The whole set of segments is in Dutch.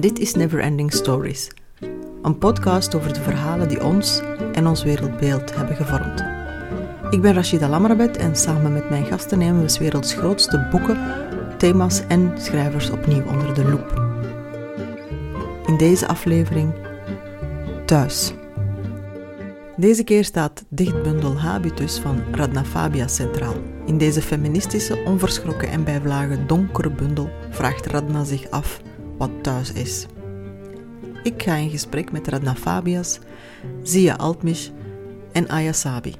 Dit is Neverending Stories, een podcast over de verhalen die ons en ons wereldbeeld hebben gevormd. Ik ben Rashida Lamrabet en samen met mijn gasten nemen we 's werelds grootste boeken, thema's en schrijvers opnieuw onder de loep. In deze aflevering Thuis. Deze keer staat dichtbundel Habitus van Radna Fabia centraal. In deze feministische, onverschrokken en bij vlagen donkere bundel vraagt Radna zich af wat thuis is. Ik ga in gesprek met Radna Fabias, Zia Altmisch en Aya Sabi.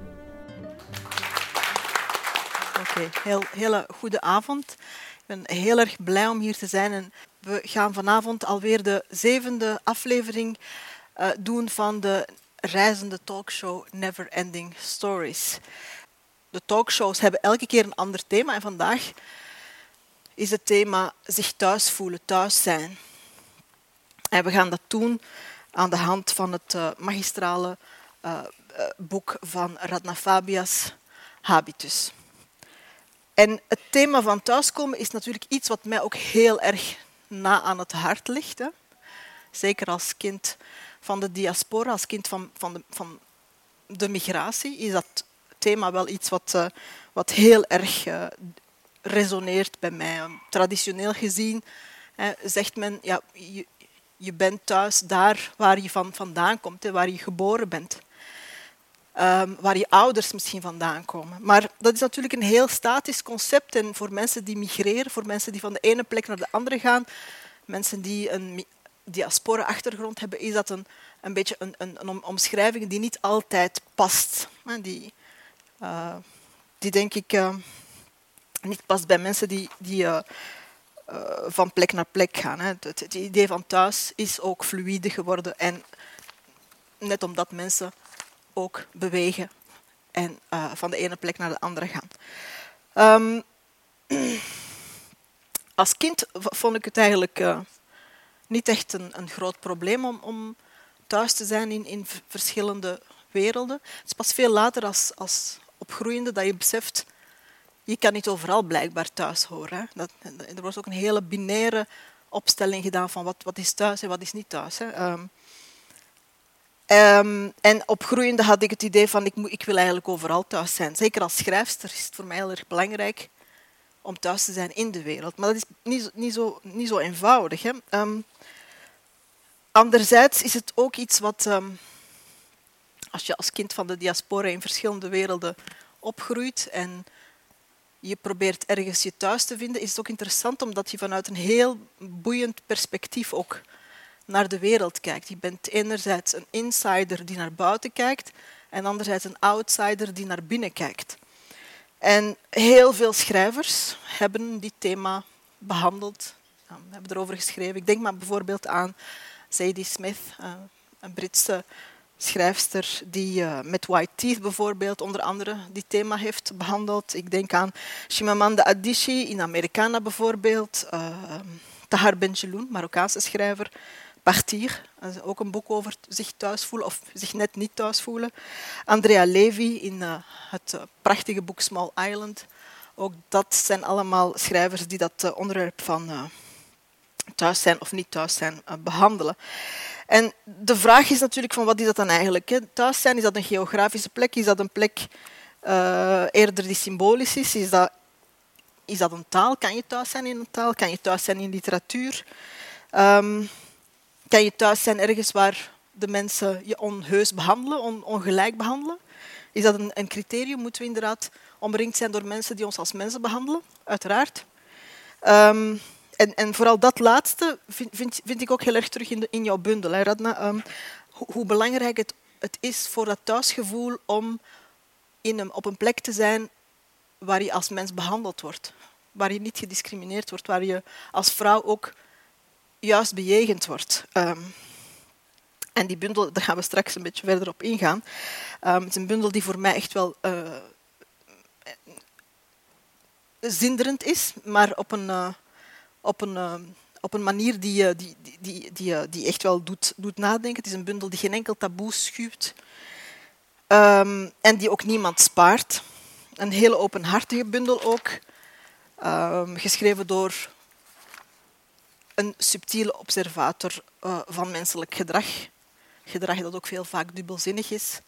Oké, heel, hele goede avond. Ik ben heel erg blij om hier te zijn. En we gaan vanavond alweer de zevende aflevering uh, doen van de reizende talkshow Never Ending Stories. De talkshows hebben elke keer een ander thema en vandaag is het thema zich thuis voelen, thuis zijn. En we gaan dat doen aan de hand van het uh, magistrale uh, boek van Radna Fabias, Habitus. En het thema van thuiskomen is natuurlijk iets wat mij ook heel erg na aan het hart ligt. Hè. Zeker als kind van de diaspora, als kind van, van, de, van de migratie, is dat thema wel iets wat, wat heel erg uh, resoneert bij mij. Traditioneel gezien hè, zegt men, ja, je, je bent thuis daar waar je van, vandaan komt, waar je geboren bent. Um, waar je ouders misschien vandaan komen. Maar dat is natuurlijk een heel statisch concept. En voor mensen die migreren, voor mensen die van de ene plek naar de andere gaan, mensen die een diaspora-achtergrond hebben, is dat een, een beetje een, een, een, omschrijving die niet altijd past. Die, uh, die denk ik uh, niet past bij mensen die, die uh, van plek naar plek gaan. Hè. Het, idee van thuis is ook fluïde geworden. En net omdat mensen ook bewegen en van de ene plek naar de andere gaan. Um, als kind vond ik het eigenlijk niet echt een, een groot probleem om, om, thuis te zijn in, in verschillende werelden. Het is pas veel later als, als opgroeiende dat je beseft, je kan niet overal blijkbaar thuis horen. Dat, er wordt ook een hele binaire opstelling gedaan van wat, wat is thuis en wat is niet thuis. Hè. Um, um, en opgroeiende had ik het idee van ik, ik wil eigenlijk overal thuis zijn. Zeker als schrijfster is het voor mij heel erg belangrijk om thuis te zijn in de wereld. Maar dat is niet, niet, zo, niet zo eenvoudig. Hè. Um, anderzijds is het ook iets wat, als je als kind van de diaspora in verschillende werelden opgroeit en je probeert ergens je thuis te vinden, is het ook interessant omdat je vanuit een heel boeiend perspectief ook naar de wereld kijkt. Je bent enerzijds een insider die naar buiten kijkt en anderzijds een outsider die naar binnen kijkt. En heel veel schrijvers hebben dit thema behandeld, hebben erover geschreven. Ik denk maar bijvoorbeeld aan Zadie Smith, uh, een Britse schrijfster die uh, met White Teeth bijvoorbeeld onder andere dit thema heeft behandeld. Ik denk aan Chimamanda Adichie in Americana bijvoorbeeld. Uh, Tahar Benjeloun, Marokkaanse schrijver. Partir, ook een boek over zich thuis voelen of zich net niet thuis voelen. Andrea Levy in het prachtige boek Small Island. Ook dat zijn allemaal schrijvers die dat onderwerp van thuis zijn of niet thuis zijn behandelen. En de vraag is natuurlijk van wat is dat dan eigenlijk? Thuis zijn, is dat een geografische plek? Is dat een plek uh, eerder die symbolisch is? Is dat, is dat een taal? Kan je thuis zijn in een taal? Kan je thuis zijn in literatuur? Um, kan je thuis zijn ergens waar de mensen je onheus behandelen, on, ongelijk behandelen? Is dat een, een criterium? Moeten we inderdaad omringd zijn door mensen die ons als mensen behandelen? Uiteraard. Um, en, en, vooral dat laatste vind, vind, ik ook heel erg terug in, in jouw bundel, Radna. Um, hoe, belangrijk het, het, is voor dat thuisgevoel om in een, op een plek te zijn waar je als mens behandeld wordt. Waar je niet gediscrimineerd wordt, waar je als vrouw ook juist bejegend wordt. Um, en die bundel, daar gaan we straks een beetje verder op ingaan. Um, het is een bundel die voor mij echt wel uh, zinderend is, maar op een... Uh, op een, uh, op een manier die, die, die, die, die echt wel doet, doet nadenken. Het is een bundel die geen enkel taboe schuwt um, en die ook niemand spaart. Een hele openhartige bundel ook, um, geschreven door een subtiele observator uh, van menselijk gedrag. Gedrag dat ook veel vaak dubbelzinnig is.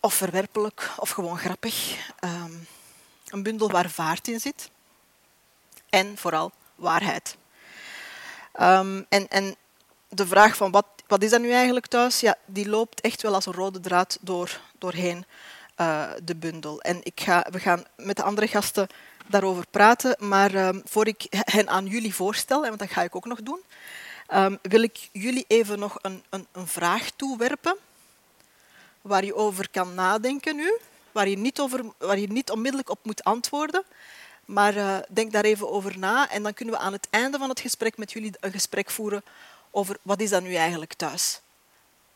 Of verwerpelijk, of gewoon grappig. Een bundel waar vaart in zit. En vooral waarheid. Um, en, en de vraag van wat, wat is dat nu eigenlijk thuis, ja, die loopt echt wel als een rode draad door, doorheen uh, de bundel. En ik ga, we gaan met de andere gasten daarover praten, maar um, voor ik hen aan jullie voorstel, want dat ga ik ook nog doen, um, wil ik jullie even nog een, een, een vraag toewerpen waar je over kan nadenken nu, waar je niet, over, waar je niet onmiddellijk op moet antwoorden, maar uh, denk daar even over na en dan kunnen we aan het einde van het gesprek met jullie een gesprek voeren over wat is dat nu eigenlijk thuis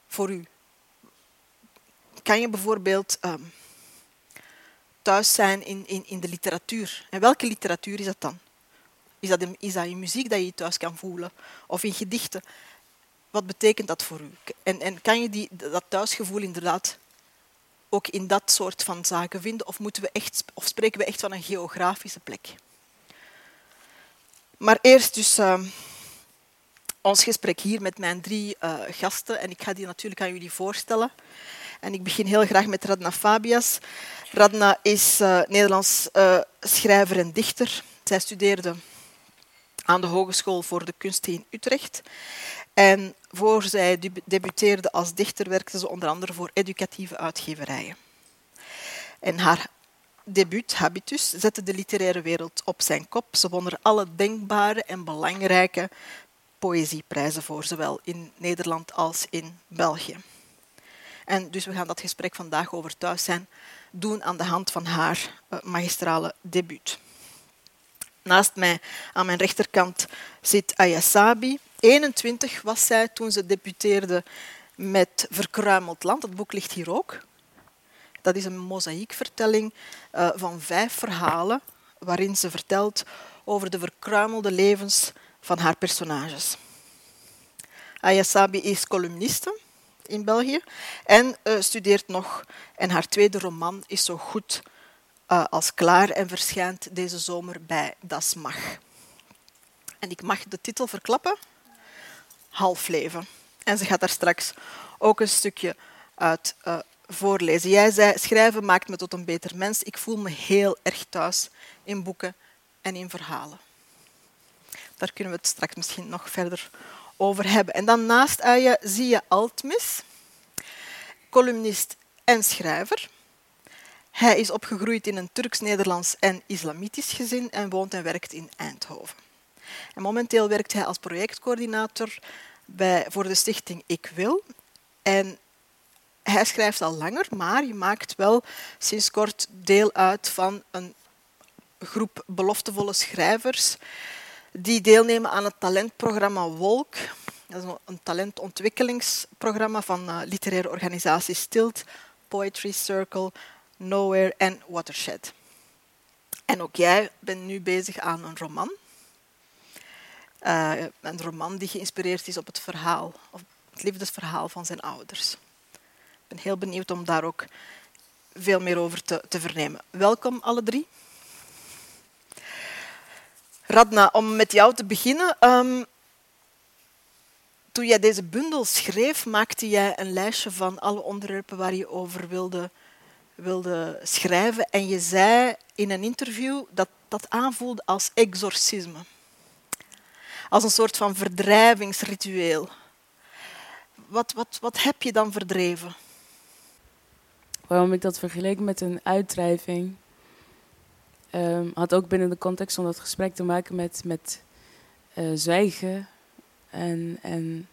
voor u. Kan je bijvoorbeeld um, thuis zijn in, in, in de literatuur? En welke literatuur is dat dan? Is dat, in, is dat in muziek dat je je thuis kan voelen? Of in gedichten? Wat betekent dat voor u? En, en kan je die, dat thuisgevoel inderdaad ook in dat soort van zaken vinden? Of, moeten we echt, of spreken we echt van een geografische plek? Maar eerst dus uh, ons gesprek hier met mijn drie uh, gasten. En ik ga die natuurlijk aan jullie voorstellen. En ik begin heel graag met Radna Fabias. Radna is uh, Nederlands uh, schrijver en dichter. Zij studeerde aan de Hogeschool voor de Kunsten in Utrecht. En voor zij debuteerde als dichter werkte ze onder andere voor educatieve uitgeverijen. En haar debuut, Habitus, zette de literaire wereld op zijn kop. Ze won er alle denkbare en belangrijke poëzieprijzen voor, zowel in Nederland als in België. En dus we gaan dat gesprek vandaag over thuis zijn doen aan de hand van haar uh, magistrale debuut. Naast mij aan mijn rechterkant zit Ayasabi. 21 was zij toen ze debuteerde met Verkruimeld Land. Dat boek ligt hier ook. Dat is een mozaïekvertelling uh, van vijf verhalen waarin ze vertelt over de verkruimelde levens van haar personages. Ayasabi is columniste in België en uh, studeert nog. En haar tweede roman is zo goed uh, als klaar en verschijnt deze zomer bij Das Mag. En ik mag de titel verklappen. Halfleven. En ze gaat daar straks ook een stukje uit uh, voorlezen. Jij zei, schrijven maakt me tot een beter mens. Ik voel me heel erg thuis in boeken en in verhalen. Daar kunnen we het straks misschien nog verder over hebben. En dan naast Aya zie je Altmis, columnist en schrijver. Hij is opgegroeid in een Turks-Nederlands en islamitisch gezin en woont en werkt in Eindhoven. En momenteel werkt hij als projectcoördinator bij, voor de stichting Ik Wil. En hij schrijft al langer, maar je maakt wel sinds kort deel uit van een groep beloftevolle schrijvers die deelnemen aan het talentprogramma Wolk. Dat is een talentontwikkelingsprogramma van uh, literaire organisaties Stilt, Poetry Circle, Nowhere en Watershed. En ook jij bent nu bezig aan een roman. Uh, een roman die geïnspireerd is op het verhaal, op het liefdesverhaal van zijn ouders. Ik ben heel benieuwd om daar ook veel meer over te, te vernemen. Welkom alle drie. Radna, om met jou te beginnen. Um, toen jij deze bundel schreef, maakte jij een lijstje van alle onderwerpen waar je over wilde, wilde schrijven. En je zei in een interview dat dat aanvoelde als exorcisme. Als een soort van verdrijvingsritueel. Wat, wat, wat heb je dan verdreven? Waarom ik dat vergeleek met een uitdrijving, um, had ook binnen de context om dat gesprek te maken met, met uh, zwijgen en, en,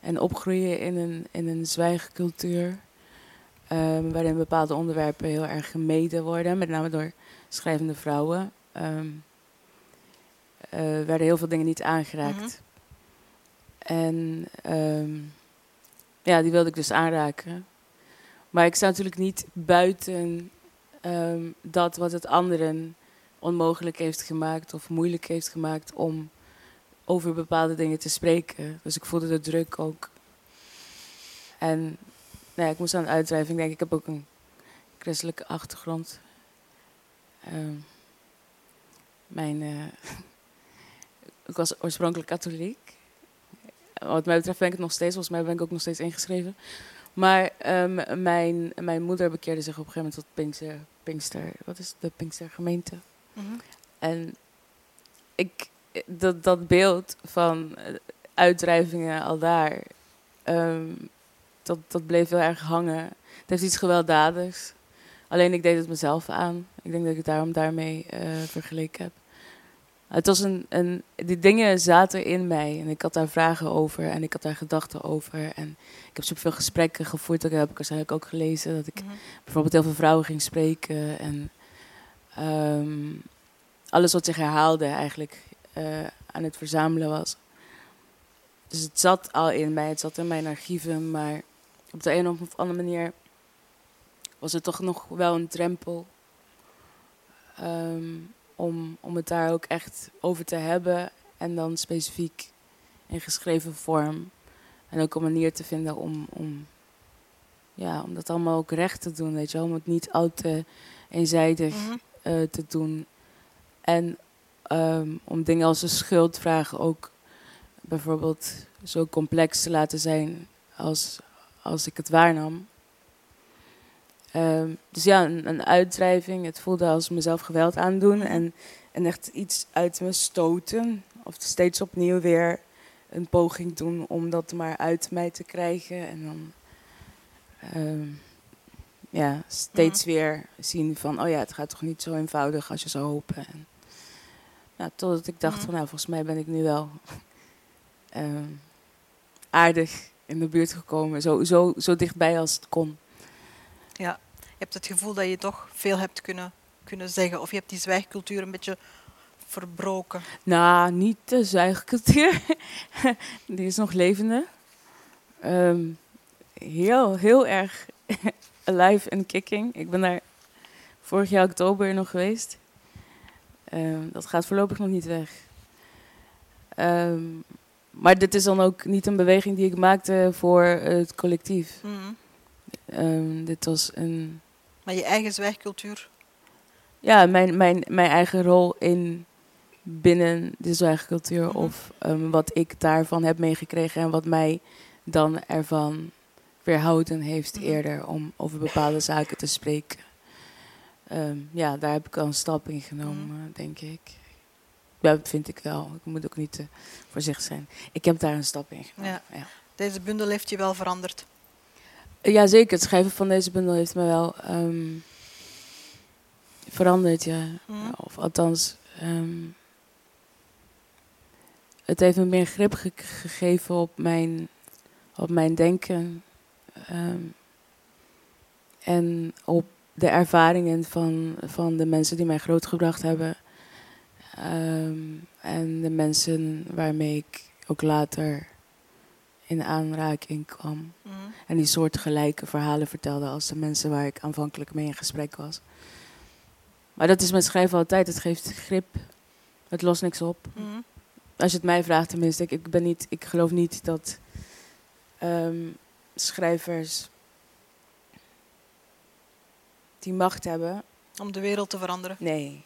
en opgroeien in een, in een zwijgcultuur. Um, waarin bepaalde onderwerpen heel erg gemeden worden, met name door schrijvende vrouwen. Um, uh, werden heel veel dingen niet aangeraakt. Mm -hmm. En um, ja, die wilde ik dus aanraken. Maar ik sta natuurlijk niet buiten um, dat wat het anderen onmogelijk heeft gemaakt of moeilijk heeft gemaakt om over bepaalde dingen te spreken. Dus ik voelde de druk ook. En nou ja, ik moest aan uitdrijven. Ik denk, ik heb ook een christelijke achtergrond. Um, mijn uh, ik was oorspronkelijk katholiek. Wat mij betreft ben ik het nog steeds. Volgens mij ben ik ook nog steeds ingeschreven. Maar ehm, mijn, mijn moeder bekeerde zich op een gegeven moment tot Pinkster. Pinkster wat is de Pinkster gemeente? Mhm. En ik, dat, dat beeld van eh, uitdrijvingen al daar, ehm, dat, dat bleef heel erg hangen. Het heeft iets gewelddadigs. Alleen ik deed het mezelf aan. Ik denk dat ik het daarom daarmee eh, vergeleken heb. Het was een, een, die dingen zaten in mij en ik had daar vragen over en ik had daar gedachten over. En ik heb zoveel gesprekken gevoerd, dat heb ik waarschijnlijk ook gelezen. Dat ik Mhm. bijvoorbeeld heel veel vrouwen ging spreken en ehm, alles wat zich herhaalde eigenlijk eh, aan het verzamelen was. Dus het zat al in mij, het zat in mijn archieven, maar op de een of andere manier was het toch nog wel een drempel ehm, om, om het daar ook echt over te hebben en dan specifiek in geschreven vorm. En ook een manier te vinden om, om, ja, om dat allemaal ook recht te doen, weet je wel. Om het niet al te eenzijdig Mhm. eh, te doen. En ehm, om dingen als een schuldvraag ook bijvoorbeeld zo complex te laten zijn als, als ik het waarnam. Ehm, dus ja, een, een uitdrijving. Het voelde als mezelf geweld aandoen en, en echt iets uit me stoten. Of steeds opnieuw weer een poging doen om dat maar uit mij te krijgen. En dan ehm, ja, steeds weer zien van, oh ja, het gaat toch niet zo eenvoudig als je zou hopen. En, nou, totdat ik dacht Mhm. van, nou, volgens mij ben ik nu wel ehm, aardig in de buurt gekomen. Zo, zo, zo dichtbij als het kon. Ja, hebt het gevoel dat je toch veel hebt kunnen, kunnen zeggen. Of je hebt die zwijgcultuur een beetje verbroken. Nou, niet de zuigcultuur. Die is nog levende. Ehm, heel, heel erg alive en kicking. Ik ben daar vorig jaar oktober nog geweest. Ehm, dat gaat voorlopig nog niet weg. Ehm, maar dit is dan ook niet een beweging die ik maakte voor het collectief. Mhm. Dit was een, Maar je eigen zwijgcultuur. ja, mijn, mijn, mijn eigen rol in binnen de zwijgcultuur. Mhm. Of ehm, wat ik daarvan heb meegekregen en wat mij dan ervan weerhouden heeft Mhm. eerder om over bepaalde zaken te spreken. Ehm, ja, daar heb ik al een stap in genomen, Mhm. denk ik. Ja, dat vind ik wel. Ik moet ook niet te voorzichtig zijn. Ik heb daar een stap in genomen. Ja. Ja. Deze bundel heeft je wel veranderd. Ja, zeker. Het schrijven van deze bundel heeft me wel ehm, veranderd, ja. Mhm. Of althans, ehm, het heeft me meer grip ge- gegeven op mijn, op mijn denken. ehm, en op de ervaringen van, van de mensen die mij grootgebracht hebben. En de mensen waarmee ik ook later in aanraking kwam. Mhm. En die soortgelijke verhalen vertelde als de mensen waar ik aanvankelijk mee in gesprek was. Maar dat is met schrijven altijd. Het geeft grip. Het lost niks op. Mhm. Als je het mij vraagt tenminste. Ik, ik, ben niet, ik geloof niet dat ehm, schrijvers die macht hebben. Om de wereld te veranderen. Nee.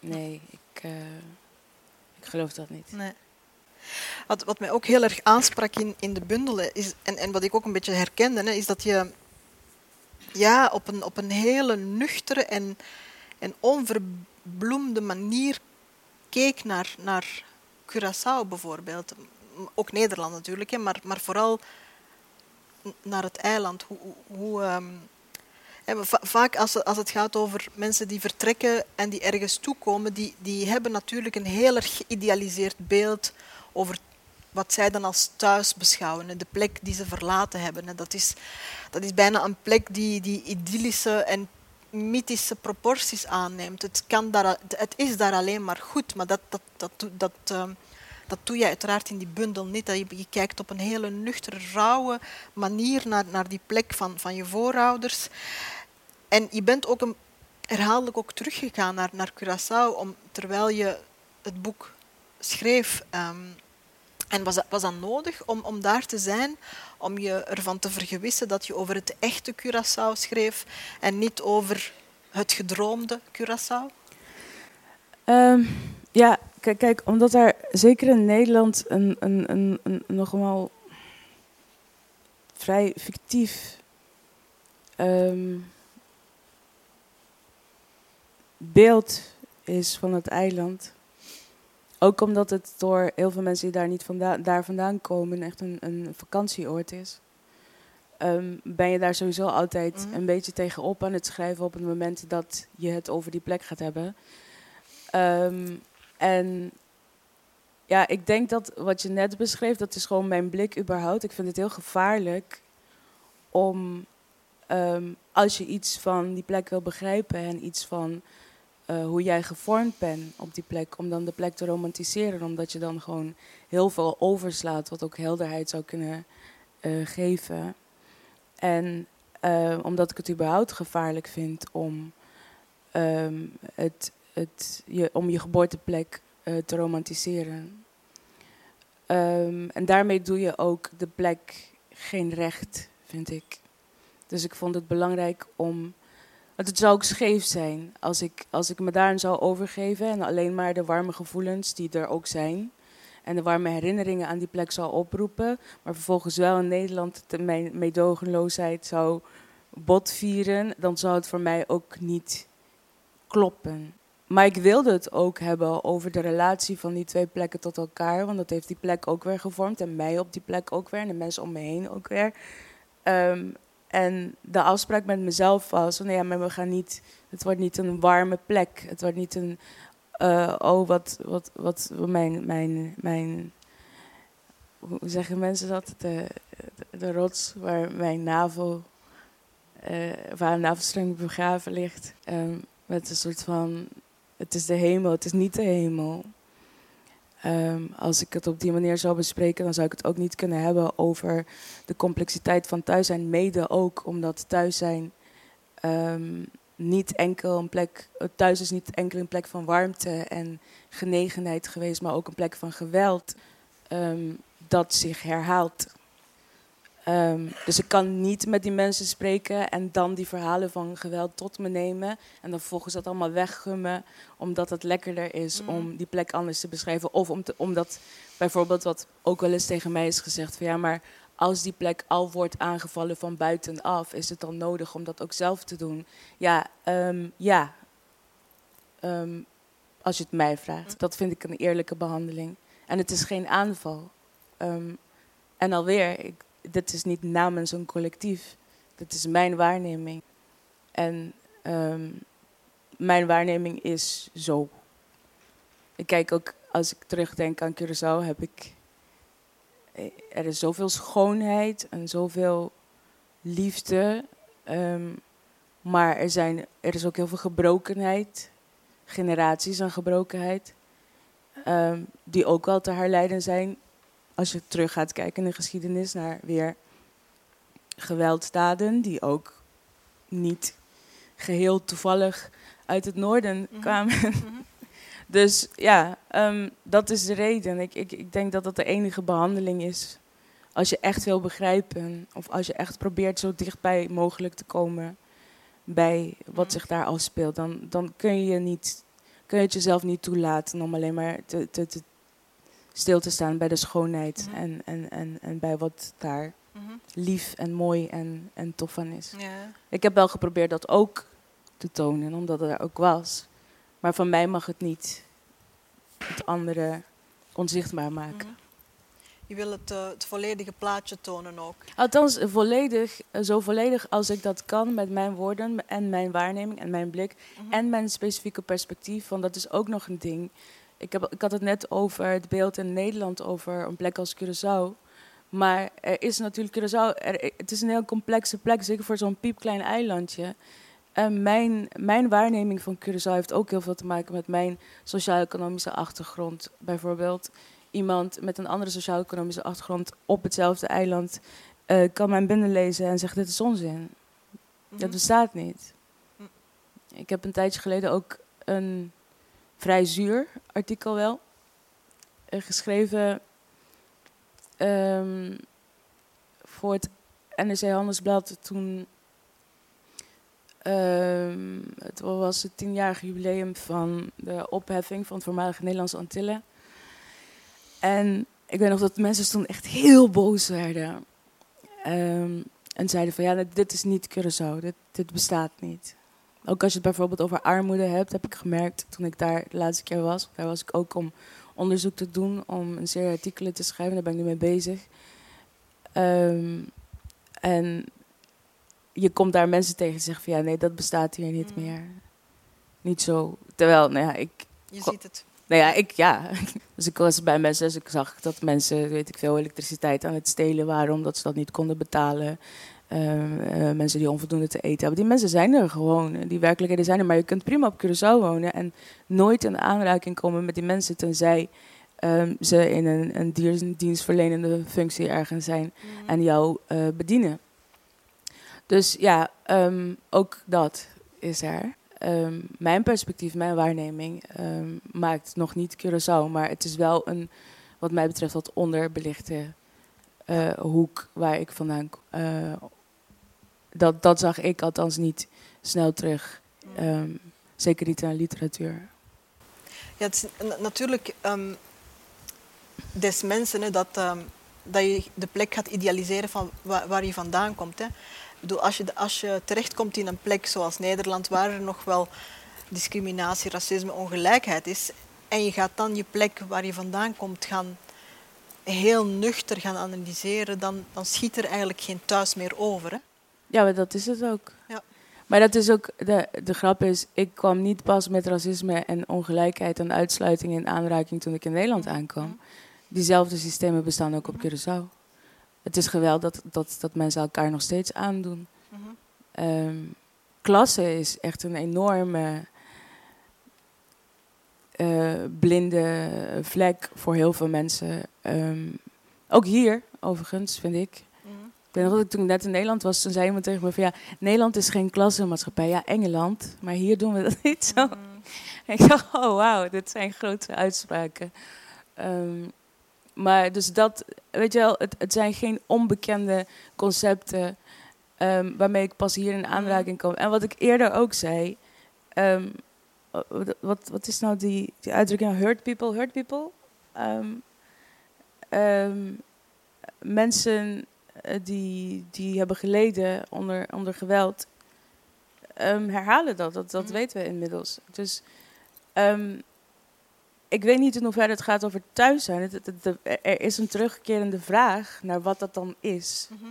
Nee, ik, eh, ik geloof dat niet. Nee. Wat, wat mij ook heel erg aansprak in, in de bundel, hè, is, en, en wat ik ook een beetje herkende, hè, is dat je ja, op, een, op een hele nuchtere en, en onverbloemde manier keek naar, naar Curaçao bijvoorbeeld. Ook Nederland natuurlijk, hè, maar, maar vooral naar het eiland. Hoe, hoe, ehm, vaak als, als het gaat over mensen die vertrekken en die ergens toekomen, die, die hebben natuurlijk een heel erg geïdealiseerd beeld over wat zij dan als thuis beschouwen. De plek die ze verlaten hebben. Dat is, dat is bijna een plek die, die idyllische en mythische proporties aanneemt. Het, kan daar, het is daar alleen maar goed, maar dat, dat, dat, dat, ehm, dat doe je uiteraard in die bundel niet. Je, je kijkt op een hele nuchtere, rauwe manier naar, naar die plek van, van je voorouders. En je bent ook een, herhaaldelijk ook teruggegaan naar, naar Curaçao, om, terwijl je het boek schreef. ehm, en was dat, was dat nodig om, om daar te zijn, om je ervan te vergewissen dat je over het echte Curaçao schreef en niet over het gedroomde Curaçao? Ehm, ja, kijk, kijk, omdat er zeker in Nederland een, een, een, een nogmaals vrij fictief ehm, beeld is van het eiland. Ook omdat het door heel veel mensen die daar niet vandaan, daar vandaan komen echt een, een vakantieoord is. Ehm, ben je daar sowieso altijd Mhm. een beetje tegenop aan het schrijven op het moment dat je het over die plek gaat hebben. Ehm, en ja, ik denk dat wat je net beschreef, dat is gewoon mijn blik überhaupt. Ik vind het heel gevaarlijk om, ehm, als je iets van die plek wil begrijpen en iets van eh, hoe jij gevormd bent op die plek, om dan de plek te romantiseren, omdat je dan gewoon heel veel overslaat, wat ook helderheid zou kunnen eh, geven. En eh, omdat ik het überhaupt gevaarlijk vind om, ehm, het, het, je, om je geboorteplek te romantiseren. Ehm, en daarmee doe je ook de plek geen recht, vind ik. Dus ik vond het belangrijk om. Want het zou ook scheef zijn als ik, als ik me daarin zou overgeven en alleen maar de warme gevoelens die er ook zijn. En de warme herinneringen aan die plek zou oproepen. Maar vervolgens wel in Nederland de mijn meedogenloosheid zou botvieren. Dan zou het voor mij ook niet kloppen. Maar ik wilde het ook hebben over de relatie van die twee plekken tot elkaar. Want dat heeft die plek ook weer gevormd. En mij op die plek ook weer. En de mensen om me heen ook weer. Ehm, en de afspraak met mezelf was: van, ja, maar we gaan niet. Het wordt niet een warme plek. Het wordt niet een. eh, oh, wat, wat, wat mijn, mijn, mijn. Hoe zeggen mensen dat? De, de, de rots waar mijn navel. eh, waar een navelstreng begraven ligt. Ehm, met een soort van. Het is de hemel, het is niet de hemel. Ehm, als ik het op die manier zou bespreken, dan zou ik het ook niet kunnen hebben over de complexiteit van thuis zijn. Mede ook omdat thuis zijn ehm, niet enkel een plek. Thuis is niet enkel een plek van warmte en genegenheid geweest, maar ook een plek van geweld ehm, dat zich herhaalt. Ehm, dus ik kan niet met die mensen spreken en dan die verhalen van geweld tot me nemen. En dan volgens dat allemaal weggummen, omdat het lekkerder is Mhm. om die plek anders te beschrijven. Of om te, omdat bijvoorbeeld wat ook wel eens tegen mij is gezegd: van ja, maar als die plek al wordt aangevallen van buitenaf, is het dan nodig om dat ook zelf te doen? Ja, ehm, ja. Ehm, als je het mij vraagt. Mhm. Dat vind ik een eerlijke behandeling. En het is geen aanval. En alweer, ik, dit is niet namens een collectief. Dit is mijn waarneming. En ehm, mijn waarneming is zo. Ik kijk ook, als ik terugdenk aan Curaçao, heb ik. eh, Er is zoveel schoonheid en zoveel liefde. ehm, maar er, zijn, er is ook heel veel gebrokenheid. Generaties aan gebrokenheid. ehm, die ook wel te herleiden zijn als je terug gaat kijken in de geschiedenis naar weer gewelddaden die ook niet geheel toevallig uit het noorden Mhm. kwamen. Mhm. Dus ja, ehm, dat is de reden. Ik, ik, ik denk dat dat de enige behandeling is. Als je echt wil begrijpen, of als je echt probeert zo dichtbij mogelijk te komen bij wat Mhm. zich daar afspeelt, dan, dan kun je je niet, kun je het jezelf niet toelaten om alleen maar te, te, te stil te staan bij de schoonheid Mhm. en, en, en, en bij wat daar Mhm. lief en mooi en, en tof aan is. Ik heb wel geprobeerd dat ook te tonen, omdat het er ook was. Maar van mij mag het niet het andere onzichtbaar maken. Mhm. Je wil het, eh, het volledige plaatje tonen ook. Althans, volledig, eh, zo volledig als ik dat kan met mijn woorden en mijn waarneming en mijn blik en mijn specifieke perspectief. Want dat is ook nog een ding. Ik, heb, ik had het net over het beeld in Nederland over een plek als Curaçao. Maar er is natuurlijk Curaçao, er, het is een heel complexe plek, zeker voor zo'n piepklein eilandje. En mijn, mijn waarneming van Curaçao heeft ook heel veel te maken met mijn sociaal-economische achtergrond. Bijvoorbeeld, iemand met een andere sociaal-economische achtergrond op hetzelfde eiland eh, kan mijn binnenlezen en zegt: Dit is onzin. Mhm. Dat bestaat niet. Hm. Ik heb een tijdje geleden ook een vrij zuur artikel wel eh, geschreven ehm, voor het NRC Handelsblad toen ehm, het was het tienjarige jubileum van de opheffing van het voormalige Nederlandse Antillen. En ik weet nog dat mensen toen echt heel boos werden. Ehm, en zeiden van ja, dit is niet Curaçao, dit, dit bestaat niet. Ook als je het bijvoorbeeld over armoede hebt, heb ik gemerkt toen ik daar de laatste keer was. Daar was ik ook om onderzoek te doen, om een serie artikelen te schrijven. Daar ben ik nu mee bezig. Ehm, en je komt daar mensen tegen die zeggen van ja, nee, dat bestaat hier niet Mm. meer. Niet zo. Terwijl, nou ja, ik. Je ziet het. Nou ja, ik ja. Dus ik was bij mensen, dus ik zag dat mensen, weet ik veel, elektriciteit aan het stelen waren omdat ze dat niet konden betalen. Ehm, eh, mensen die onvoldoende te eten hebben. Die mensen zijn er gewoon. Die werkelijkheden zijn er. Maar je kunt prima op Curaçao wonen en nooit in aanraking komen met die mensen tenzij ehm, ze in een, een dier- dienstverlenende functie ergens zijn Mhm. en jou eh, bedienen. Dus ja, ehm, ook dat is er. Ehm, mijn perspectief, mijn waarneming maakt nog niet Curaçao, maar het is wel een, wat mij betreft, wat onderbelichte eh, hoek waar ik vandaan kom. Dat, dat zag ik althans niet snel terug. Ehm, zeker niet in de literatuur. Ja, het natuurlijk ehm, des mensen dat, ehm, dat je de plek gaat idealiseren van wa- waar je vandaan komt. Hè. Ik bedoel, als, je, als je terechtkomt in een plek zoals Nederland, waar er nog wel discriminatie, racisme, ongelijkheid is, en je gaat dan je plek waar je vandaan komt gaan heel nuchter gaan analyseren, dan, dan schiet er eigenlijk geen thuis meer over. Ja, maar dat is het ook. Ja. Maar dat is ook, de, de grap is, ik kwam niet pas met racisme en ongelijkheid en uitsluiting in aanraking toen ik in Nederland aankwam. Diezelfde systemen bestaan ook op Curaçao. Het is geweld dat, dat, dat mensen elkaar nog steeds aandoen. Mhm. Ehm, klasse is echt een enorme eh, blinde vlek voor heel veel mensen. Ehm, ook hier, overigens, vind ik. Ik weet nog toen ik net in Nederland was, toen zei iemand tegen me van ja, Nederland is geen klassenmaatschappij. Ja, Engeland, maar hier doen we dat niet zo. Mhm. Ik dacht, oh wauw, dit zijn grote uitspraken. Ehm, maar dus dat, weet je wel, het, het zijn geen onbekende concepten ehm, waarmee ik pas hier in aanraking kom. En wat ik eerder ook zei, ehm, wat, wat, is nou die, die uitdrukking, hurt people, hurt people? Mensen die, die hebben geleden onder, onder geweld, ehm, herhalen dat. Dat, dat Mhm. weten we inmiddels. Dus ehm, ik weet niet in hoeverre het gaat over thuis zijn. Het, het- het- er is een terugkerende vraag naar wat dat dan is. Mhm.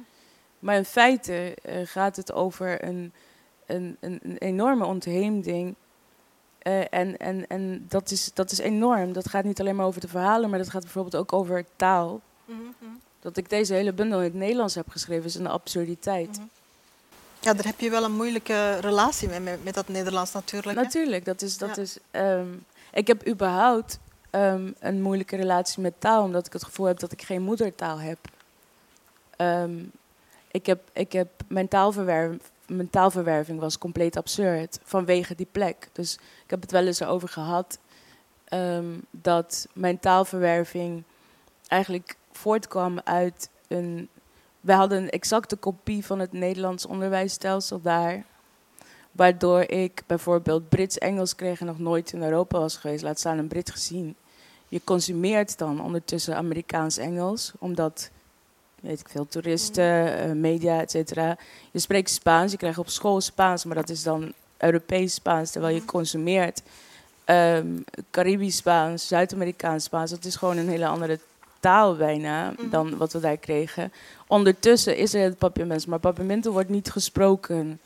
Maar in feite eh, gaat het over een, een, een, een enorme ontheemding. Eh, en en, en dat, is, dat is enorm. Dat gaat niet alleen maar over de verhalen, maar dat gaat bijvoorbeeld ook over taal. Mhm. Dat ik deze hele bundel in het Nederlands heb geschreven is een absurditeit. Mhm. Ja, daar heb je wel een moeilijke relatie mee, met, met dat Nederlands natuurlijk. hè. Natuurlijk, dat is. Dat Ja. is ehm, ik heb überhaupt ehm, een moeilijke relatie met taal, omdat ik het gevoel heb dat ik geen moedertaal heb. Ehm, ik heb, ik heb mijn, taalverwerving, mijn taalverwerving was compleet absurd vanwege die plek. Dus ik heb het wel eens erover gehad dat mijn taalverwerving eigenlijk voortkwam uit een. Wij hadden een exacte kopie van het Nederlands onderwijsstelsel daar. Waardoor ik bijvoorbeeld Brits-Engels kreeg en nog nooit in Europa was geweest, laat staan een Brit gezien. Je consumeert dan ondertussen Amerikaans-Engels, omdat, weet ik veel, toeristen, eh, media, et cetera. Je spreekt Spaans, je krijgt op school Spaans, maar dat is dan Europees Spaans, terwijl je Mhm. consumeert ehm Caribisch Spaans, Zuid-Amerikaans Spaans. Dat is gewoon een hele andere taal bijna Mhm. dan wat we daar kregen. Ondertussen is er het papiamento, maar papiamento wordt niet gesproken.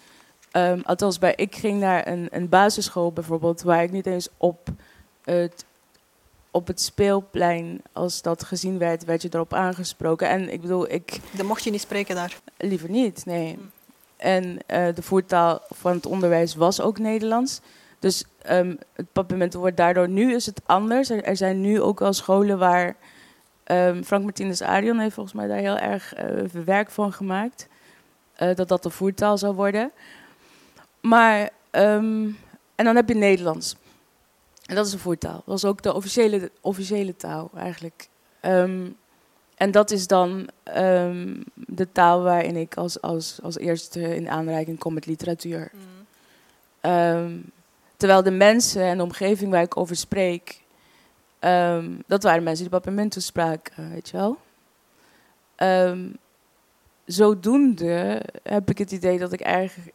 Ehm, althans, bij, ik ging naar een, een basisschool bijvoorbeeld, waar ik niet eens op het, op het speelplein, als dat gezien werd, werd je erop aangesproken. En ik bedoel, ik Dan mocht je niet spreken daar. liever niet, nee. Mm. En eh, de voertaal van het onderwijs was ook Nederlands. Dus ehm, het papiermento wordt daardoor, nu is het anders. Er, er zijn nu ook wel scholen waar, ehm, Frank Martinez Arion heeft volgens mij daar heel erg eh, werk van gemaakt. eh, dat dat de voertaal zou worden. Maar, ehm, en dan heb je Nederlands. En dat is een voertaal. Dat is ook de officiële, officiële taal eigenlijk. Ehm, en dat is dan de taal waarin ik als, als, als eerste in aanraking kom met literatuur. Ehm, terwijl de mensen en de omgeving waar ik over spreek, ehm, dat waren mensen die Papiamento spraken, weet je wel. Ehm, zodoende heb ik het idee dat ik eigenlijk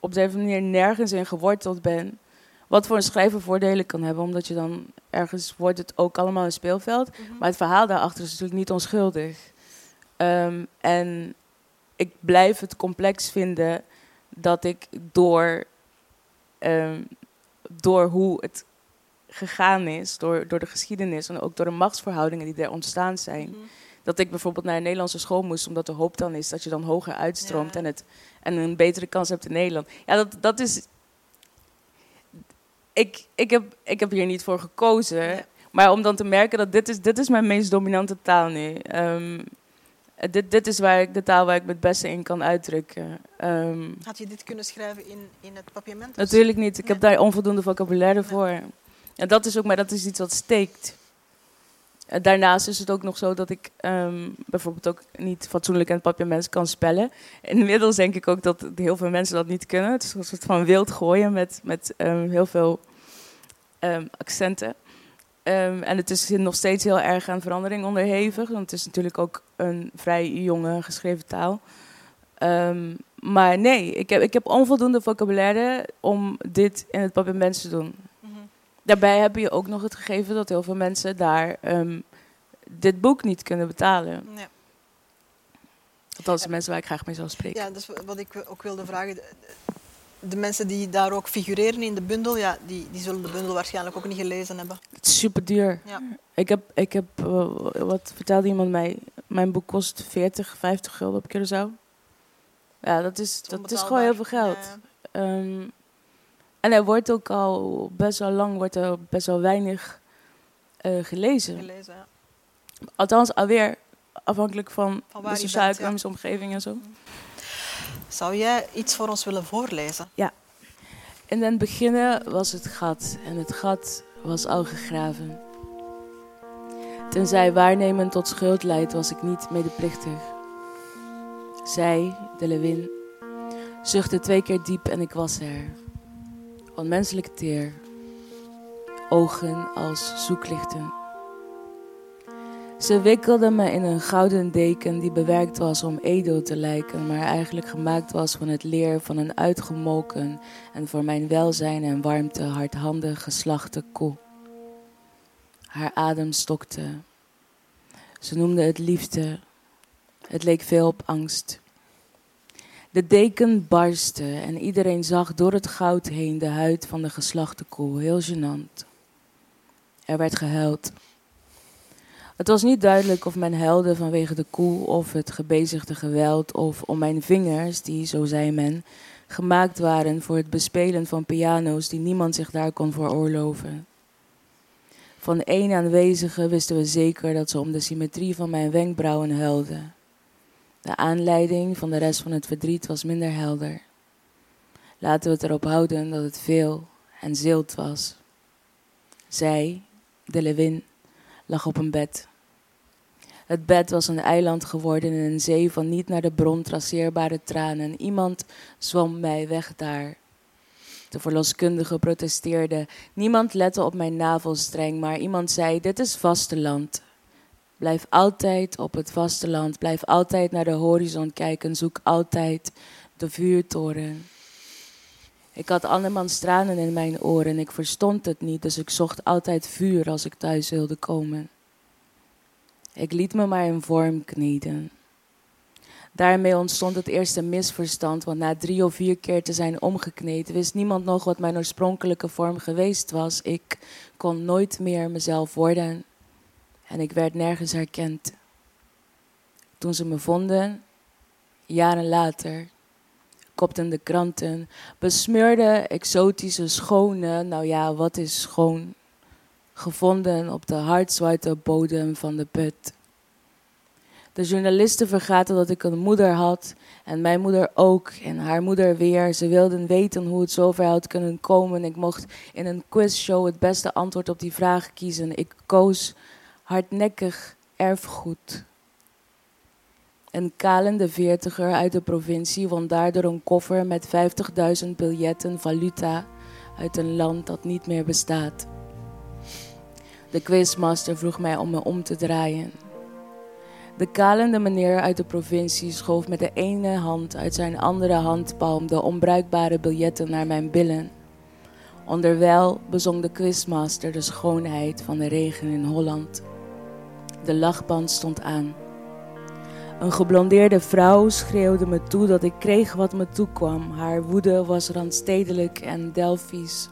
op deze manier nergens in geworteld ben. Wat voor een schrijver voordelen kan hebben, omdat je dan ergens wordt het ook allemaal een speelveld. Mhm. Maar het verhaal daarachter is natuurlijk niet onschuldig. Ehm, en ik blijf het complex vinden dat ik door, door hoe het gegaan is, door, door de geschiedenis en ook door de machtsverhoudingen die er ontstaan zijn, Mhm. dat ik bijvoorbeeld naar een Nederlandse school moest, omdat de hoop dan is dat je dan hoger uitstroomt Ja. en, het, en een betere kans hebt in Nederland. Ja, dat, dat is. Ik, ik, heb, ik heb hier niet voor gekozen. Ja. Maar om dan te merken dat dit is, dit is mijn meest dominante taal nu. Ehm, dit, dit is waar ik, de taal waar ik me het beste in kan uitdrukken. Ehm, Had je dit kunnen schrijven in, in het papiament? natuurlijk niet. Ik Nee. heb daar onvoldoende vocabulaire voor. En dat is ook, maar dat is iets wat steekt. Eh, Daarnaast is het ook nog zo dat ik ehm, bijvoorbeeld ook niet fatsoenlijk in het papiament kan spellen. Inmiddels denk ik ook dat heel veel mensen dat niet kunnen. Het is een soort van wild gooien met, met ehm, heel veel ehm, accenten. En het is nog steeds heel erg aan verandering onderhevig. Want het is natuurlijk ook een vrij jonge geschreven taal. Maar nee, ik heb, ik heb onvoldoende vocabulaire om dit in het papiament te doen. Daarbij heb je ook nog het gegeven dat heel veel mensen daar ehm, dit boek niet kunnen betalen. Ja. Althans, de mensen waar ik graag mee zou spreken. Ja, is wat ik ook wilde vragen. De, de mensen die daar ook figureren in de bundel, ja, die, die zullen de bundel waarschijnlijk ook niet gelezen hebben. Het is super duur. Ja. Ik heb, ik heb eh, wat vertelde iemand mij? Mijn boek kost 40, 50 gulden op Curaçao. Ja, dat is, dat is gewoon heel veel geld. Ja, Ehm, en er wordt ook al best wel lang, wordt er best wel weinig eh, gelezen. gelezen, ja. Althans, alweer afhankelijk van, Van de je sociaal-economische omgeving en zo. Zou jij iets voor ons willen voorlezen? In het begin was het gat en het gat was al gegraven. Tenzij waarnemen tot schuld leidt, was ik niet medeplichtig. Zij, de lewin, zuchtte twee keer diep en ik was er. Onmenselijk teer, ogen als zoeklichten. Ze wikkelde me in een gouden deken die bewerkt was om edo te lijken, maar eigenlijk gemaakt was van het leer van een uitgemolken en voor mijn welzijn en warmte hardhandig geslachte koe. Haar adem stokte. Ze noemde het liefde. Het leek veel op angst. De deken barstte en iedereen zag door het goud heen de huid van de geslachte koe, heel gênant. Er werd gehuild. Het was niet duidelijk of men huilde vanwege de koe of het gebezigde geweld of om mijn vingers, die, zo zei men, gemaakt waren voor het bespelen van piano's die niemand zich daar kon veroorloven. Van één aanwezige wisten we zeker dat ze om de symmetrie van mijn wenkbrauwen huilde. De aanleiding van de rest van het verdriet was minder helder. Laten we het erop houden dat het veel en zilt was. Zij, de lewin, lag op een bed. Het bed was een eiland geworden in een zee van niet naar de bron traceerbare tranen. Iemand zwom mij weg daar. De verloskundige protesteerde. Niemand lette op mijn navelstreng, maar iemand zei: Dit is vasteland. Blijf altijd op het vasteland. Blijf altijd naar de horizon kijken. Zoek altijd de vuurtoren. Ik had andermans tranen in mijn oren. Ik verstond het niet, dus ik zocht altijd vuur als ik thuis wilde komen. Ik liet me maar in vorm kneden. Daarmee ontstond het eerste misverstand, want na drie of vier keer te zijn omgekneed, wist niemand nog wat mijn oorspronkelijke vorm geweest was. Ik kon nooit meer mezelf worden en ik werd nergens herkend. Toen ze me vonden, jaren later, kopten de kranten, besmeurde exotische schone, nou ja, wat is schoon, gevonden op de hardzwarte bodem van de put. De journalisten vergaten dat ik een moeder had en mijn moeder ook en haar moeder weer. Ze wilden weten hoe het zover had kunnen komen. Ik mocht in een quizshow het beste antwoord op die vraag kiezen. Ik koos hardnekkig erfgoed. Een kalende veertiger uit de provincie won daardoor een koffer met 50.000 biljetten valuta uit een land dat niet meer bestaat. De quizmaster vroeg mij om me om te draaien. De kalende meneer uit de provincie schoof met de ene hand uit zijn andere handpalm de onbruikbare biljetten naar mijn billen. Onderwijl bezong de quizmaster de schoonheid van de regen in Holland. De lachband stond aan. Een geblondeerde vrouw schreeuwde me toe dat ik kreeg wat me toekwam. Haar woede was randstedelijk en Delphisch.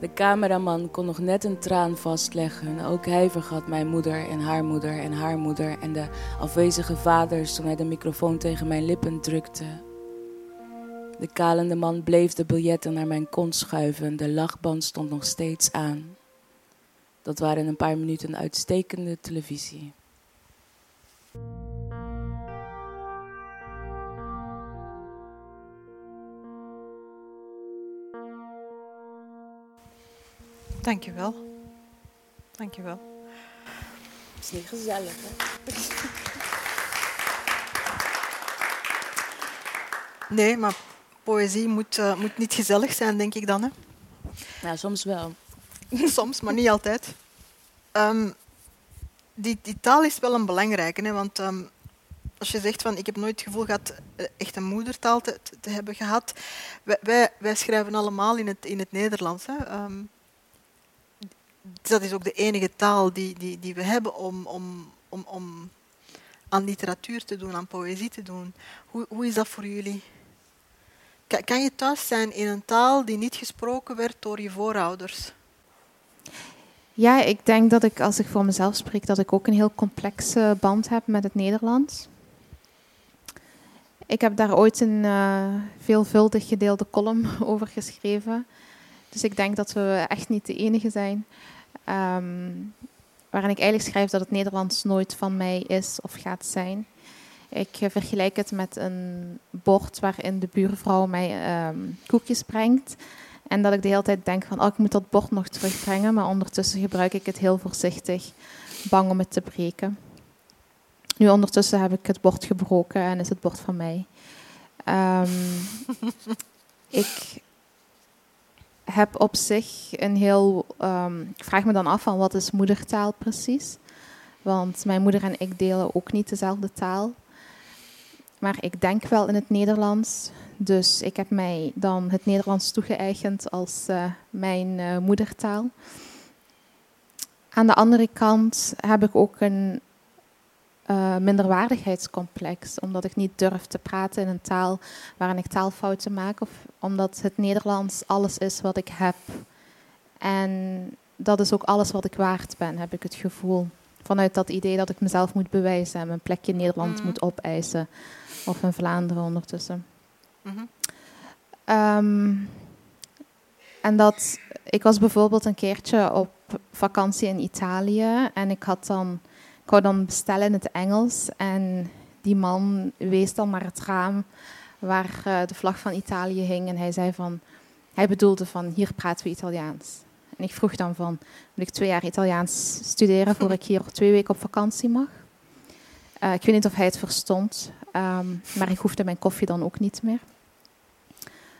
De cameraman kon nog net een traan vastleggen. Ook hij vergat mijn moeder en haar moeder en haar moeder en de afwezige vaders toen hij de microfoon tegen mijn lippen drukte. De kalende man bleef de biljetten naar mijn kont schuiven. De lachband stond nog steeds aan. Dat waren een paar minuten uitstekende televisie. Dankjewel. Dankjewel. Het is niet gezellig, hè? Nee, maar poëzie moet, uh, moet niet gezellig zijn, denk ik dan. Hè? Ja, soms wel. soms, maar niet altijd. Um, die, die, taal is wel een belangrijke, hè, want um, als je zegt van ik heb nooit het gevoel gehad eh, echt een moedertaal te, te hebben gehad. Wij, wij, schrijven allemaal in het, in het Nederlands. Hè. Um, dat is ook de enige taal die, die, die we hebben om, om, om, om aan literatuur te doen, aan poëzie te doen. Hoe, hoe is dat voor jullie? Kan je thuis zijn in een taal die niet gesproken werd door je voorouders? Ja, ik denk dat ik, als ik voor mezelf spreek, dat ik ook een heel complexe band heb met het Nederlands. Ik heb daar ooit een uh, veelvuldig gedeelde column over geschreven. Dus ik denk dat we echt niet de enige zijn. Um, waarin ik eigenlijk schrijf dat het Nederlands nooit van mij is of gaat zijn. Ik vergelijk het met een bord waarin de buurvrouw mij um, koekjes brengt. En dat ik de hele tijd denk van, oh, ik moet dat bord nog terugbrengen. Maar ondertussen gebruik ik het heel voorzichtig, bang om het te breken. Nu ondertussen heb ik het bord gebroken en is het bord van mij. Um, ik heb op zich een heel. Um, ik vraag me dan af van wat is moedertaal precies? Want mijn moeder en ik delen ook niet dezelfde taal. Maar ik denk wel in het Nederlands. Dus ik heb mij dan het Nederlands toegeëigend als uh, mijn uh, moedertaal. Aan de andere kant heb ik ook een uh, minderwaardigheidscomplex, omdat ik niet durf te praten in een taal waarin ik taalfouten maak, of omdat het Nederlands alles is wat ik heb. En dat is ook alles wat ik waard ben, heb ik het gevoel. Vanuit dat idee dat ik mezelf moet bewijzen en mijn plekje in Nederland mm. moet opeisen, of in Vlaanderen ondertussen. Mm -hmm. um, en dat, ik was bijvoorbeeld een keertje op vakantie in Italië en ik had dan ik wou dan bestellen in het Engels en die man wees dan naar het raam waar uh, de vlag van Italië hing en hij zei van, hij bedoelde van hier praten we Italiaans. En ik vroeg dan van, moet ik twee jaar Italiaans studeren voor ik hier twee weken op vakantie mag? Uh, ik weet niet of hij het verstond, um, maar ik hoefde mijn koffie dan ook niet meer.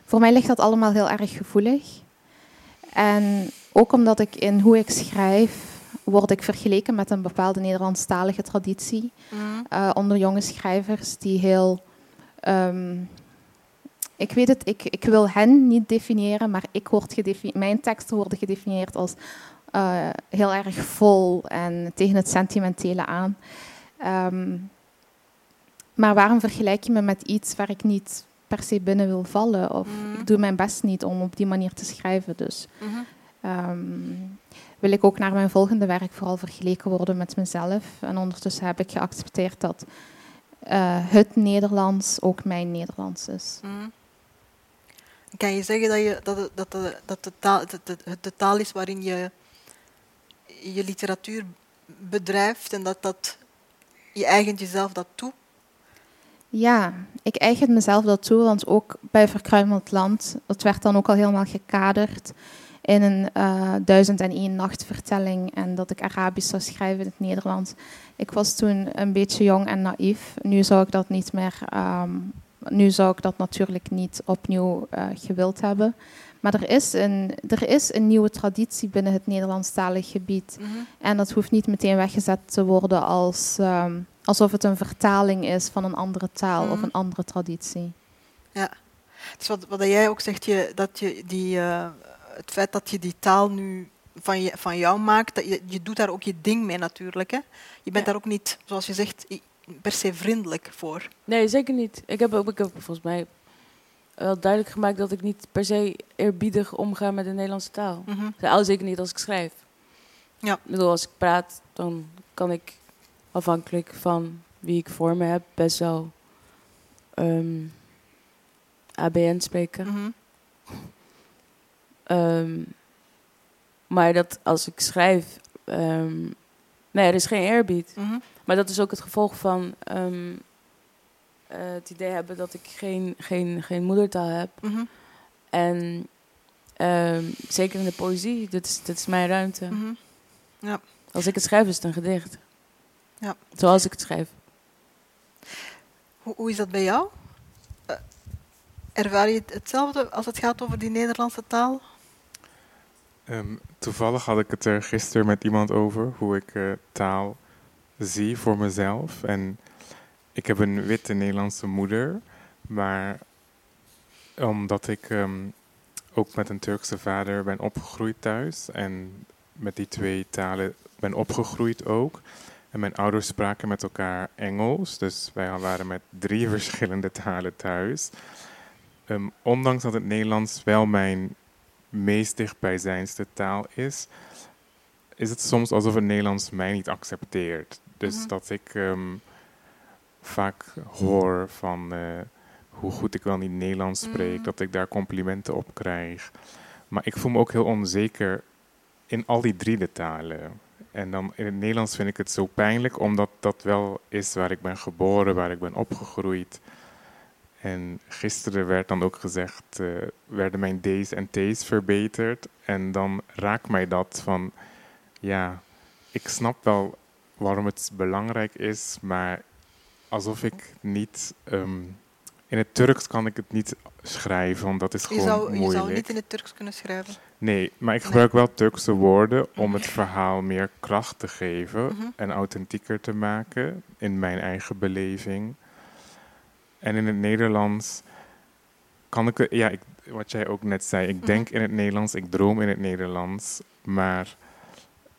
Voor mij ligt dat allemaal heel erg gevoelig. En ook omdat ik in hoe ik schrijf word ik vergeleken met een bepaalde Nederlandstalige traditie mm. uh, onder jonge schrijvers die heel. Um, ik weet het, ik, ik wil hen niet definiëren, maar ik word mijn teksten worden gedefinieerd als uh, heel erg vol en tegen het sentimentele aan. Um, maar waarom vergelijk je me met iets waar ik niet per se binnen wil vallen? Of mm. ik doe mijn best niet om op die manier te schrijven. Dus mm -hmm. um, wil ik ook naar mijn volgende werk vooral vergeleken worden met mezelf. En ondertussen heb ik geaccepteerd dat uh, het Nederlands ook mijn Nederlands is. Mm. Kan je zeggen dat, je, dat, dat, dat, dat de, taal, dat de taal is waarin je je literatuur bedrijft en dat, dat je eigent jezelf dat toe? Ja, ik eigen mezelf dat toe, want ook bij Verkruimeld Land, dat werd dan ook al helemaal gekaderd in een uh, duizend en één nacht vertelling en dat ik Arabisch zou schrijven in het Nederlands. Ik was toen een beetje jong en naïef. Nu zou ik dat niet meer, um, nu zou ik dat natuurlijk niet opnieuw uh, gewild hebben. Maar er is, een, er is een nieuwe traditie binnen het Nederlandstalig gebied. Mhm. En dat hoeft niet meteen weggezet te worden als, um, alsof het een vertaling is van een andere taal of Mhm. een andere traditie. Ja. Dus wat, wat jij ook zegt, je, dat je die, eh, het feit dat je die taal nu van, je, van jou maakt, dat je, je doet daar ook je ding mee natuurlijk. Hè? Je bent Ja. daar ook niet, zoals je zegt, per se vriendelijk voor. Nee, zeker niet. Ik heb, ook, ik heb volgens mij wel duidelijk gemaakt dat ik niet per se eerbiedig omga met de Nederlandse taal. Mhm. Al zeker niet als ik schrijf. Ja. Ik bedoel, als ik praat, dan kan ik afhankelijk van wie ik voor me heb best wel ehm, ABN spreken. Mhm. Ehm, maar dat als ik schrijf, ehm, nee, er is geen eerbied. Mhm. Maar dat is ook het gevolg van eh, het idee hebben dat ik geen, geen, geen moedertaal heb. Mhm. En zeker in de poëzie, dit is, dit is mijn ruimte. Mhm. Als ik het schrijf, is het een gedicht. Ja. Zoals ik het schrijf. Hoe, hoe is dat bij jou? Eh, ervaar je het hetzelfde als het gaat over die Nederlandse taal? Ehm, toevallig had ik het er gisteren met iemand over, hoe ik eh, taal zie voor mezelf. En ik heb een witte Nederlandse moeder, maar omdat ik ehm, ook met een Turkse vader ben opgegroeid thuis en met die twee talen ben opgegroeid ook. En mijn ouders spraken met elkaar Engels, dus wij waren met drie verschillende talen thuis. Ehm, ondanks dat het Nederlands wel mijn meest dichtbijzijnste taal is, is het soms alsof het Nederlands mij niet accepteert. Dus Mhm. dat ik ehm, vaak hoor van eh, hoe goed ik wel niet Nederlands spreek, Mhm. dat ik daar complimenten op krijg. Maar ik voel me ook heel onzeker in al die drie de talen. En dan in het Nederlands vind ik het zo pijnlijk, omdat dat wel is waar ik ben geboren, waar ik ben opgegroeid. En gisteren werd dan ook gezegd, eh, werden mijn D's en T's verbeterd. En dan raakt mij dat van, ja, ik snap wel waarom het belangrijk is, maar alsof ik niet, ehm, in het Turks kan ik het niet schrijven, want dat is Je gewoon zou, je moeilijk. zou niet in het Turks kunnen schrijven. Nee, maar ik Nee. gebruik wel Turkse woorden om het verhaal meer kracht te geven Mhm. en authentieker te maken in mijn eigen beleving. En in het Nederlands kan ik, ja, ik, wat jij ook net zei, ik Mhm. denk in het Nederlands, ik droom in het Nederlands, maar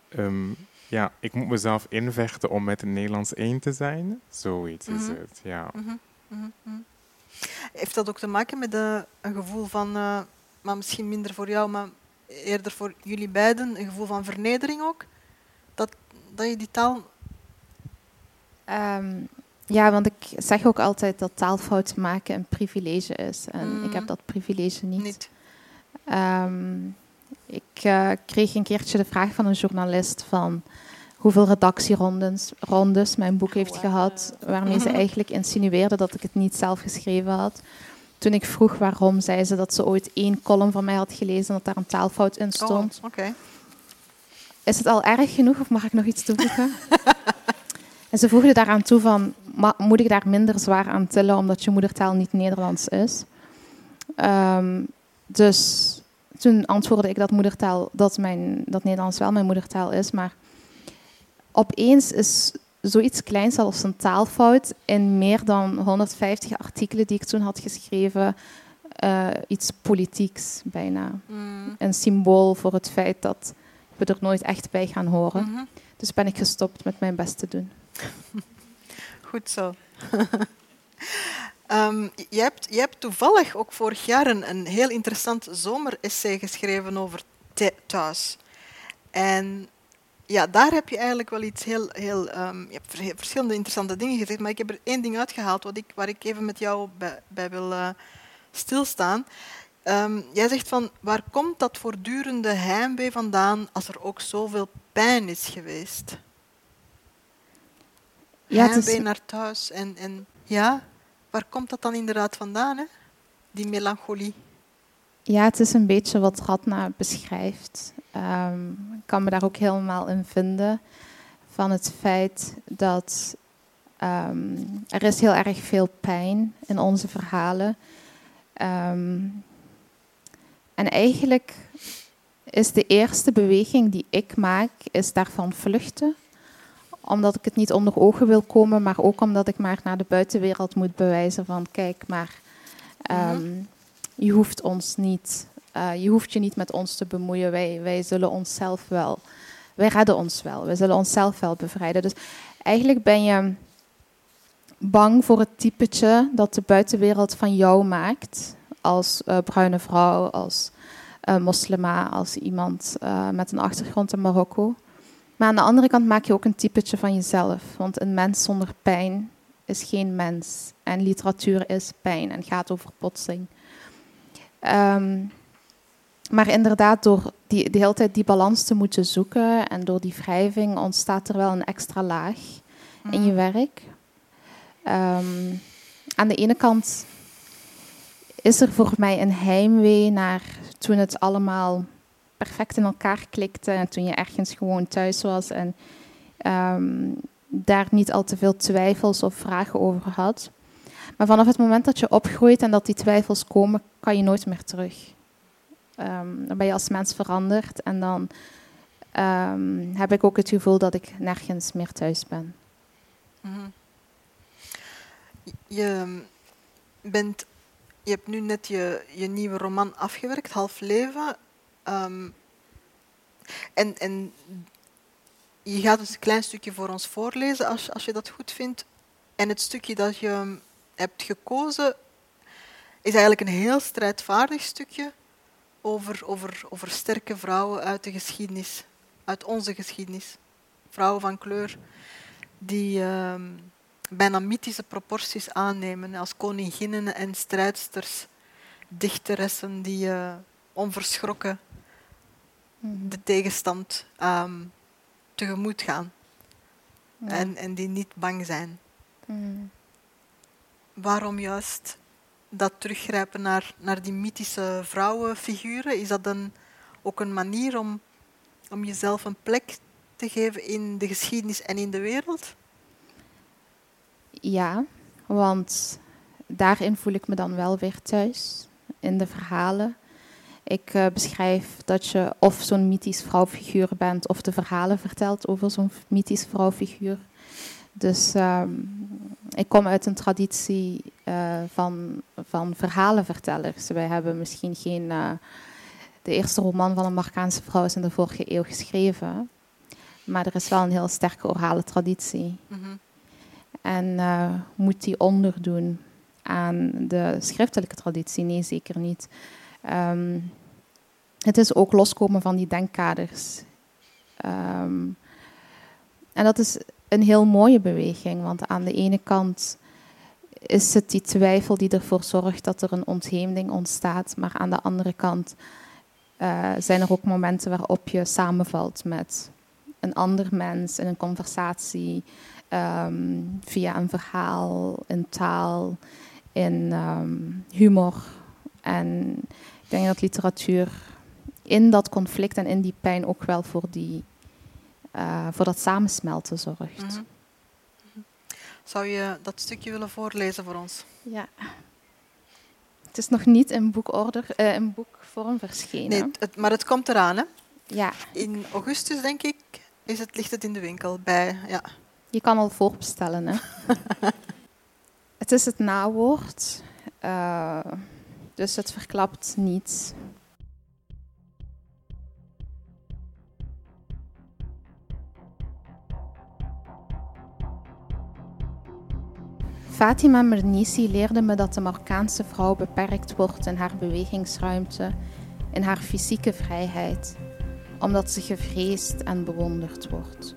ehm, ja, ik moet mezelf invechten om met het Nederlands één te zijn. Zoiets is Mhm. het, ja. Mhm, mhm, mhm. Heeft dat ook te maken met eh, een gevoel van, eh, maar misschien minder voor jou, maar eerder voor jullie beiden, een gevoel van vernedering ook? Dat, dat je die taal. Ehm, ja, want ik zeg ook altijd dat taalfouten maken een privilege is. En ik heb dat privilege niet. niet. Ehm, ik eh, kreeg een keertje de vraag van een journalist van hoeveel redactierondes rondes mijn boek heeft gehad, waarmee ze eigenlijk insinueerde dat ik het niet zelf geschreven had. Toen ik vroeg waarom, zei ze dat ze ooit één column van mij had gelezen en dat daar een taalfout in stond. Oh, Oké. Is het al erg genoeg of mag ik nog iets toevoegen? en ze voegde daaraan toe van, "Ma- moet ik daar minder zwaar aan tillen omdat je moedertaal niet Nederlands is? Ehm, dus toen antwoordde ik dat, moedertaal, dat, mijn, dat Nederlands wel mijn moedertaal is, maar opeens is zoiets kleins als een taalfout in meer dan 150 artikelen die ik toen had geschreven, eh, iets politieks bijna. Mm, Een symbool voor het feit dat we er nooit echt bij gaan horen. mhm. Dus ben ik gestopt met mijn best te doen. Goed zo. Ehm, jij, hebt, jij hebt toevallig ook vorig jaar een, een heel interessant zomeressay geschreven over thu- thuis. En ja, daar heb je eigenlijk wel iets heel... heel ehm, je hebt ver- verschillende interessante dingen gezegd, maar ik heb er één ding uitgehaald wat ik, waar ik even met jou bij, bij wil eh, stilstaan. Ehm, jij zegt van, waar komt dat voortdurende heimwee vandaan als er ook zoveel pijn is geweest? Ja, heimwee is, naar thuis. En, en ja, waar komt dat dan inderdaad vandaan, hè? die melancholie? Ja, het is een beetje wat Radna beschrijft. Um, ik kan me daar ook helemaal in vinden. Van het feit dat um, er is heel erg veel pijn in onze verhalen. Um, en eigenlijk is de eerste beweging die ik maak, is daarvan vluchten. Omdat ik het niet onder ogen wil komen, maar ook omdat ik maar naar de buitenwereld moet bewijzen van kijk maar, um, je hoeft ons niet, uh, je hoeft je niet met ons te bemoeien. Wij, wij zullen onszelf wel, wij redden ons wel. Wij zullen onszelf wel bevrijden. Dus eigenlijk ben je bang voor het typetje dat de buitenwereld van jou maakt. Als uh, bruine vrouw, als uh, moslima, als iemand met een achtergrond in Marokko. Maar aan de andere kant maak je ook een typetje van jezelf. Want een mens zonder pijn is geen mens. En literatuur is pijn en gaat over botsing. Um, maar inderdaad, door die, de hele tijd die balans te moeten zoeken en door die wrijving ontstaat er wel een extra laag in je mhm. werk. Um, aan de ene kant is er voor mij een heimwee naar toen het allemaal perfect in elkaar klikte en toen je ergens gewoon thuis was en um, daar niet al te veel twijfels of vragen over had. Maar vanaf het moment dat je opgroeit en dat die twijfels komen, kan je nooit meer terug. Um, dan ben je als mens veranderd en dan um, heb ik ook het gevoel dat ik nergens meer thuis ben. Mm Je bent je hebt nu net je, je nieuwe roman afgewerkt, Half Leven. Um, en, en je gaat dus een klein stukje voor ons voorlezen, als, als je dat goed vindt. En het stukje dat je hebt gekozen is eigenlijk een heel strijdvaardig stukje over, over, over sterke vrouwen uit de geschiedenis, uit onze geschiedenis. Vrouwen van kleur die, um, bijna mythische proporties aannemen als koninginnen en strijdsters, dichteressen die uh, onverschrokken mhm. de tegenstand um, tegemoet gaan en, en die niet bang zijn. Mhm. Waarom juist dat teruggrijpen naar, naar die mythische vrouwenfiguren? Is dat dan ook een manier om, om jezelf een plek te geven in de geschiedenis en in de wereld? Ja, want daarin voel ik me dan wel weer thuis, in de verhalen. Ik uh, beschrijf dat je of zo'n mythisch vrouwfiguur bent, of de verhalen vertelt over zo'n mythisch vrouwfiguur. Dus uh, ik kom uit een traditie uh, van, van verhalenvertellers. Wij hebben misschien geen. Eh, de eerste roman van een Marokkaanse vrouw is in de vorige eeuw geschreven. Maar er is wel een heel sterke orale traditie. Mm -hmm. En uh, moet die onderdoen aan de schriftelijke traditie? Nee, zeker niet. Um, het is ook loskomen van die denkkaders. Um, en dat is een heel mooie beweging, want aan de ene kant is het die twijfel die ervoor zorgt dat er een ontheemding ontstaat, maar aan de andere kant uh, zijn er ook momenten waarop je samenvalt met een ander mens in een conversatie, um, via een verhaal, in taal, in um, humor. En ik denk dat literatuur in dat conflict en in die pijn ook wel voor, die, uh, voor dat samensmelten zorgt. Mm -hmm. Zou je dat stukje willen voorlezen voor ons? Ja. Het is nog niet in boekorder, uh, in boekvorm verschenen. Nee, het, maar het komt eraan, hè? Ja. In augustus, denk ik, is het, ligt het in de winkel bij, ja. Je kan al voorbestellen. Hè? het is het nawoord, uh, dus het verklapt niets. Fatima Mernisi leerde me dat de Marokkaanse vrouw beperkt wordt in haar bewegingsruimte, in haar fysieke vrijheid, omdat ze gevreesd en bewonderd wordt.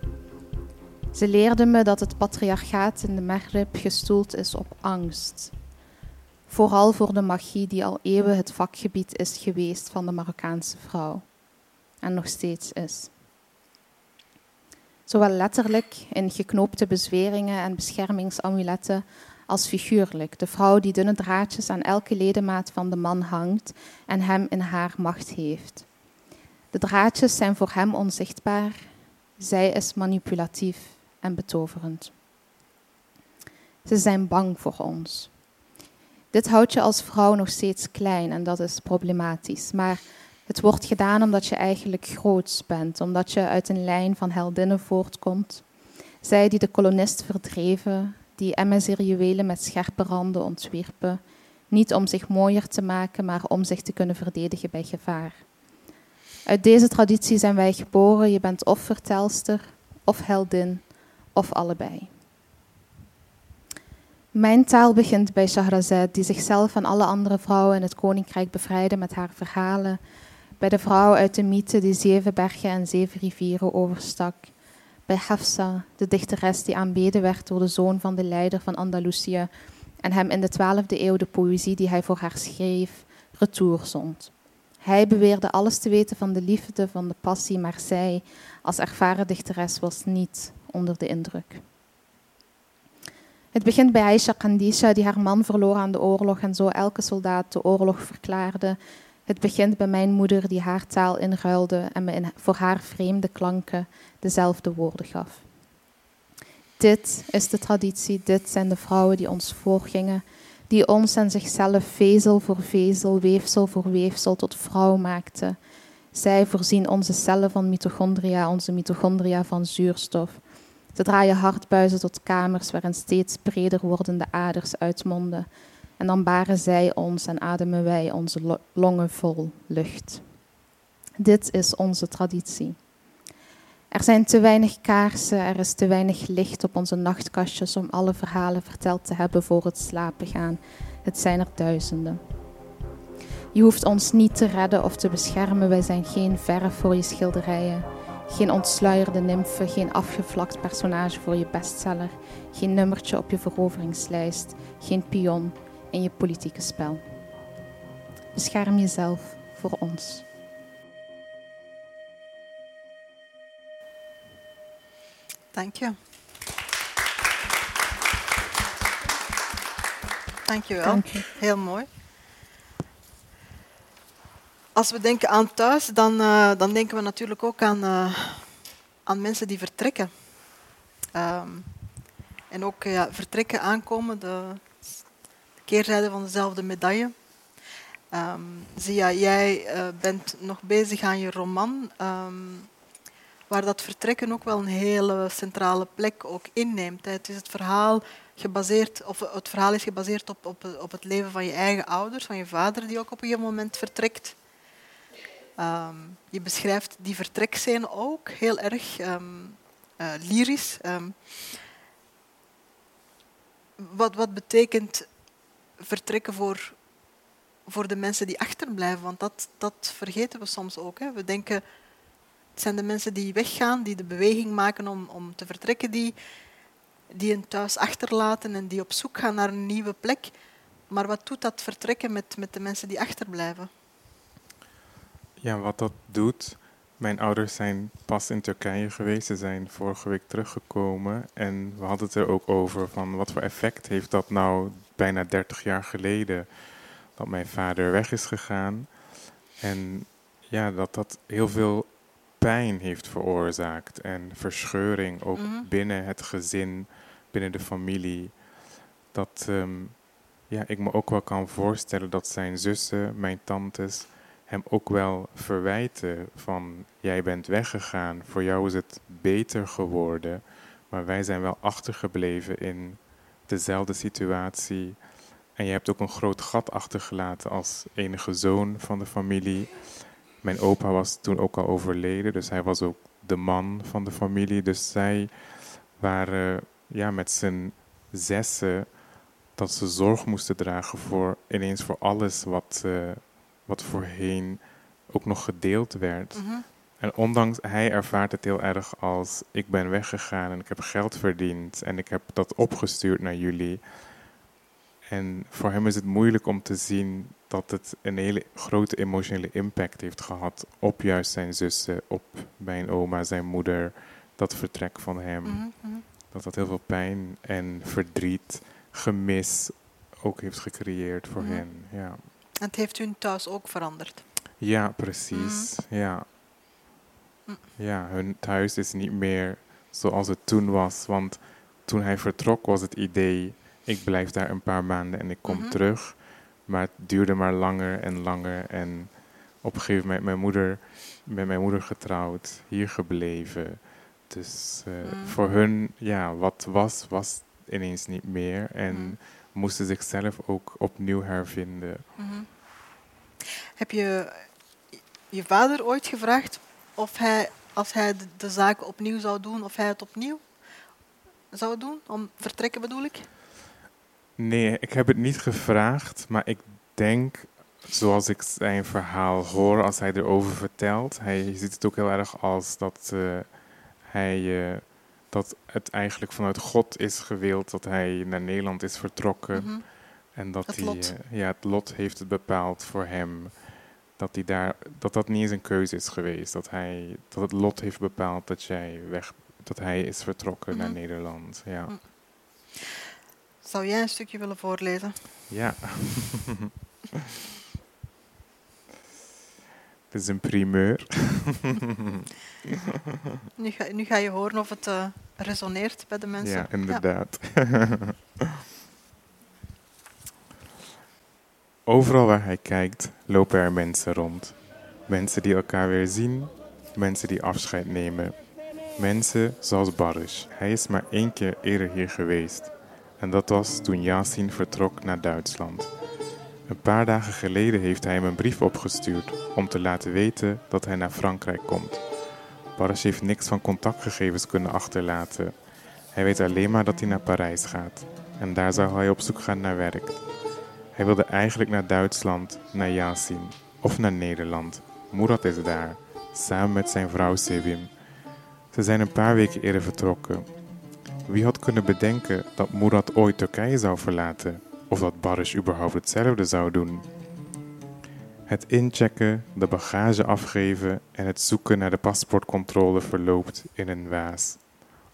Ze leerde me dat het patriarchaat in de Maghreb gestoeld is op angst. Vooral voor de magie die al eeuwen het vakgebied is geweest van de Marokkaanse vrouw. En nog steeds is. Zowel letterlijk in geknoopte bezweringen en beschermingsamuletten als figuurlijk, de vrouw die dunne draadjes aan elke ledemaat van de man hangt en hem in haar macht heeft. De draadjes zijn voor hem onzichtbaar, zij is manipulatief en betoverend. Ze zijn bang voor ons. Dit houdt je als vrouw nog steeds klein en dat is problematisch. Maar het wordt gedaan omdat je eigenlijk groots bent, omdat je uit een lijn van heldinnen voortkomt. Zij die de kolonist verdreven, die MS-juwelen met scherpe randen ontwierpen, niet om zich mooier te maken, maar om zich te kunnen verdedigen bij gevaar. Uit deze traditie zijn wij geboren. Je bent of vertelster, of heldin, of allebei. Mijn taal begint bij Shahrazad, die zichzelf en alle andere vrouwen in het koninkrijk bevrijdde met haar verhalen. Bij de vrouw uit de mythe die zeven bergen en zeven rivieren overstak. Bij Hafsa, de dichteres die aanbeden werd door de zoon van de leider van Andalusië en hem in de twaalfde eeuw de poëzie die hij voor haar schreef, retour zond. Hij beweerde alles te weten van de liefde, van de passie, maar zij, als ervaren dichteres, was niet onder de indruk. Het begint bij Aisha Kandisha, die haar man verloor aan de oorlog en zo elke soldaat de oorlog verklaarde. Het begint bij mijn moeder, die haar taal inruilde en me in, voor haar vreemde klanken dezelfde woorden gaf. Dit is de traditie, dit zijn de vrouwen die ons voorgingen, die ons en zichzelf vezel voor vezel, weefsel voor weefsel tot vrouw maakten. Zij voorzien onze cellen van mitochondria, onze mitochondria van zuurstof. Ze draaien hartbuizen tot kamers waarin steeds breder wordende aders uitmonden. En dan baren zij ons en ademen wij onze longen vol lucht. Dit is onze traditie. Er zijn te weinig kaarsen, er is te weinig licht op onze nachtkastjes om alle verhalen verteld te hebben voor het slapen gaan. Het zijn er duizenden. Je hoeft ons niet te redden of te beschermen, wij zijn geen verf voor je schilderijen. Geen ontsluierde nymfe, geen afgevlakt personage voor je bestseller, geen nummertje op je veroveringslijst, geen pion in je politieke spel. Bescherm jezelf voor ons. Dank je. Dank je wel. Heel mooi. Als we denken aan thuis, dan, uh, dan denken we natuurlijk ook aan, uh, aan mensen die vertrekken. Um, en ook ja, vertrekken, aankomen, de, keerzijde van dezelfde medaille. Um, Zia, jij uh, bent nog bezig aan je roman, um, waar dat vertrekken ook wel een hele centrale plek ook inneemt. Het is het verhaal gebaseerd, of het verhaal is gebaseerd op, op, op het leven van je eigen ouders, van je vader die ook op een gegeven moment vertrekt. Um, je beschrijft die vertrekscène ook heel erg uh, lyrisch. Wat, wat betekent vertrekken voor, voor de mensen die achterblijven? Want dat, dat vergeten we soms ook. Hè. We denken, het zijn de mensen die weggaan, die de beweging maken om, om te vertrekken, die, die een thuis achterlaten en die op zoek gaan naar een nieuwe plek. Maar wat doet dat vertrekken met, met de mensen die achterblijven? Ja, wat dat doet. Mijn ouders zijn pas in Turkije geweest. Ze zijn vorige week teruggekomen. En we hadden het er ook over van wat voor effect heeft dat nou bijna 30 jaar geleden dat mijn vader weg is gegaan. En ja, dat dat heel veel pijn heeft veroorzaakt en verscheuring ook Mhm. binnen het gezin, binnen de familie. Dat ehm, ja, ik me ook wel kan voorstellen dat zijn zussen, mijn tantes, hem ook wel verwijten van jij bent weggegaan, voor jou is het beter geworden, maar wij zijn wel achtergebleven in dezelfde situatie. En je hebt ook een groot gat achtergelaten als enige zoon van de familie. Mijn opa was toen ook al overleden, dus hij was ook de man van de familie. Dus zij waren ja, met z'n zessen dat ze zorg moesten dragen voor ineens voor alles wat, uh, wat voorheen ook nog gedeeld werd. Mhm. En ondanks, hij ervaart het heel erg als ik ben weggegaan en ik heb geld verdiend en ik heb dat opgestuurd naar jullie. En voor hem is het moeilijk om te zien dat het een hele grote emotionele impact heeft gehad op juist zijn zussen, op mijn oma, zijn moeder, dat vertrek van hem. Mhm, mhm. Dat dat heel veel pijn en verdriet gemis ook heeft gecreëerd voor Mhm. hen. Ja, En het heeft hun thuis ook veranderd. ja precies. Ja, hun thuis is niet meer zoals het toen was. Want toen hij vertrok was het idee, ik blijf daar een paar maanden en ik kom Mhm. terug. Maar het duurde maar langer en langer. En op een gegeven moment mijn moeder, met mijn moeder getrouwd, hier gebleven. Dus eh, Mm. voor hun, ja, wat was, was ineens niet meer. En Mm. moesten zichzelf ook opnieuw hervinden. Mhm. Heb je je vader ooit gevraagd of hij, als hij de, zaak opnieuw zou doen, of hij het opnieuw zou doen? Om vertrekken bedoel ik? Nee, ik heb het niet gevraagd, maar ik denk, zoals ik zijn verhaal hoor, als hij erover vertelt, hij ziet het ook heel erg als dat eh, hij, eh, dat het eigenlijk vanuit God is gewild dat hij naar Nederland is vertrokken Mhm. en dat Het hij, lot. eh, ja, het lot heeft het bepaald voor hem. Dat, hij daar, dat dat niet eens een keuze is geweest. Dat, hij, dat het lot heeft bepaald dat, jij weg, dat hij is vertrokken naar Mhm. Nederland. Ja. Mm. Zou jij een stukje willen voorlezen? Ja. Het is een primeur. Nu ga, nu ga je horen of het eh, resoneert bij de mensen. Ja, inderdaad. Overal waar hij kijkt, lopen er mensen rond. Mensen die elkaar weer zien, mensen die afscheid nemen. Mensen zoals Baruch. Hij is maar één keer eerder hier geweest. En dat was toen Yasin vertrok naar Duitsland. Een paar dagen geleden heeft hij hem een brief opgestuurd om te laten weten dat hij naar Frankrijk komt. Baruch heeft niks van contactgegevens kunnen achterlaten. Hij weet alleen maar dat hij naar Parijs gaat. En daar zou hij op zoek gaan naar werk. Hij wilde eigenlijk naar Duitsland, naar Yasin of naar Nederland. Murat is daar, samen met zijn vrouw Sevim. Ze zijn een paar weken eerder vertrokken. Wie had kunnen bedenken dat Murat ooit Turkije zou verlaten? Of dat Baris überhaupt hetzelfde zou doen? Het inchecken, de bagage afgeven en het zoeken naar de paspoortcontrole verloopt in een waas.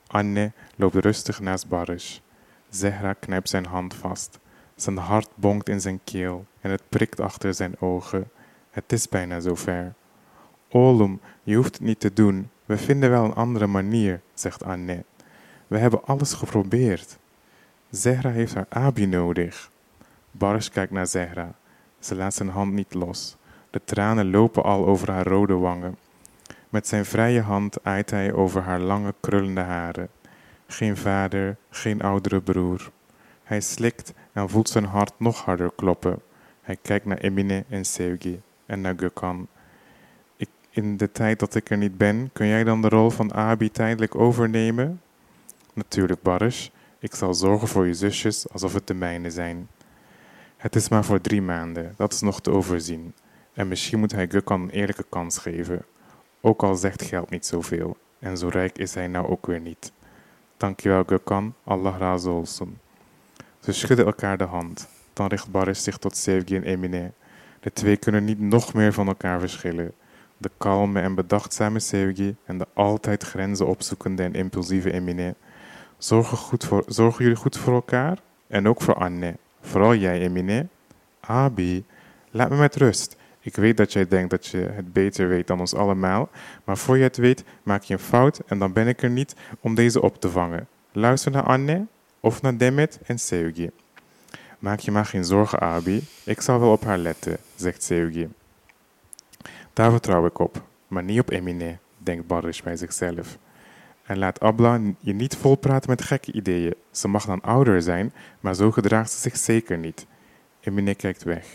Anne loopt rustig naast Baris. Zehra knijpt zijn hand vast. Zijn hart bonkt in zijn keel en het prikt achter zijn ogen. Het is bijna zover. Olum, je hoeft het niet te doen. We vinden wel een andere manier, zegt Anne. We hebben alles geprobeerd. Zehra heeft haar Abi nodig. Baris kijkt naar Zehra. Ze laat zijn hand niet los. De tranen lopen al over haar rode wangen. Met zijn vrije hand aait hij over haar lange krullende haren. Geen vader, geen oudere broer. Hij slikt en voelt zijn hart nog harder kloppen. Hij kijkt naar Emine en Sevgi en naar Gökhan. In de tijd dat ik er niet ben, kun jij dan de rol van Abi tijdelijk overnemen? Natuurlijk, Baris. Ik zal zorgen voor je zusjes alsof het de mijne zijn. Het is maar voor drie maanden, dat is nog te overzien. En misschien moet hij Gökhan een eerlijke kans geven. Ook al zegt geld niet zoveel. En zo rijk is hij nou ook weer niet. Dankjewel Gökhan, Allah razı olsun. Ze schudden elkaar de hand. Dan richt Baris zich tot Sevgi en Emine. De twee kunnen niet nog meer van elkaar verschillen. De kalme en bedachtzame Sevgi en de altijd grenzen opzoekende en impulsieve Emine. Zorgen, goed voor, jullie goed voor elkaar? En ook voor Anne. Vooral jij, Emine. Abi, laat me met rust. Ik weet dat jij denkt dat je het beter weet dan ons allemaal, maar voor je het weet maak je een fout en dan ben ik er niet om deze op te vangen. Luister naar Anne of naar Demet en Sevgi. Maak je maar geen zorgen, Abi. Ik zal wel op haar letten, zegt Sevgi. Daar vertrouw ik op, maar niet op Emine, denkt Baris bij zichzelf. En laat Abla je niet volpraten met gekke ideeën. Ze mag dan ouder zijn, maar zo gedraagt ze zich zeker niet. Emine kijkt weg.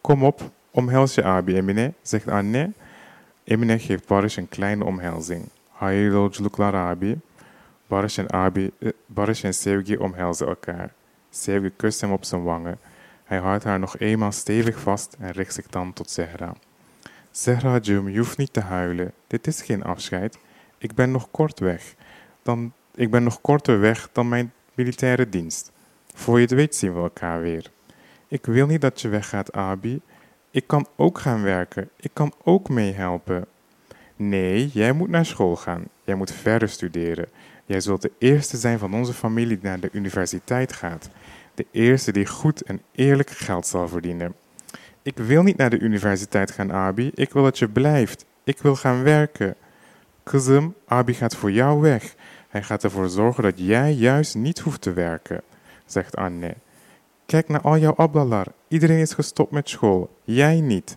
Kom op, omhels je Abi, Emine, zegt Anne. Emine geeft Baris een kleine omhelzing. Hayırlı yolculuklar Abi. Baris en, Abi, eh, en omhelzen elkaar. Sevgi kust hem op zijn wangen. Hij houdt haar nog eenmaal stevig vast en richt zich dan tot Zehra. Zehra, Jum, je hoeft niet te huilen. Dit is geen afscheid. Ik ben nog kort weg. Dan, ik ben nog korter weg dan mijn militaire dienst. Voor je het weet zien we elkaar weer. Ik wil niet dat je weggaat, Abi. Ik kan ook gaan werken. Ik kan ook meehelpen. Nee, jij moet naar school gaan. Jij moet verder studeren. Jij zult de eerste zijn van onze familie die naar de universiteit gaat. De eerste die goed en eerlijk geld zal verdienen. Ik wil niet naar de universiteit gaan, Abi. Ik wil dat je blijft. Ik wil gaan werken. Kızım, Abi gaat voor jou weg. Hij gaat ervoor zorgen dat jij juist niet hoeft te werken, zegt Anne. Kijk naar al jouw ablalar. Iedereen is gestopt met school. Jij niet.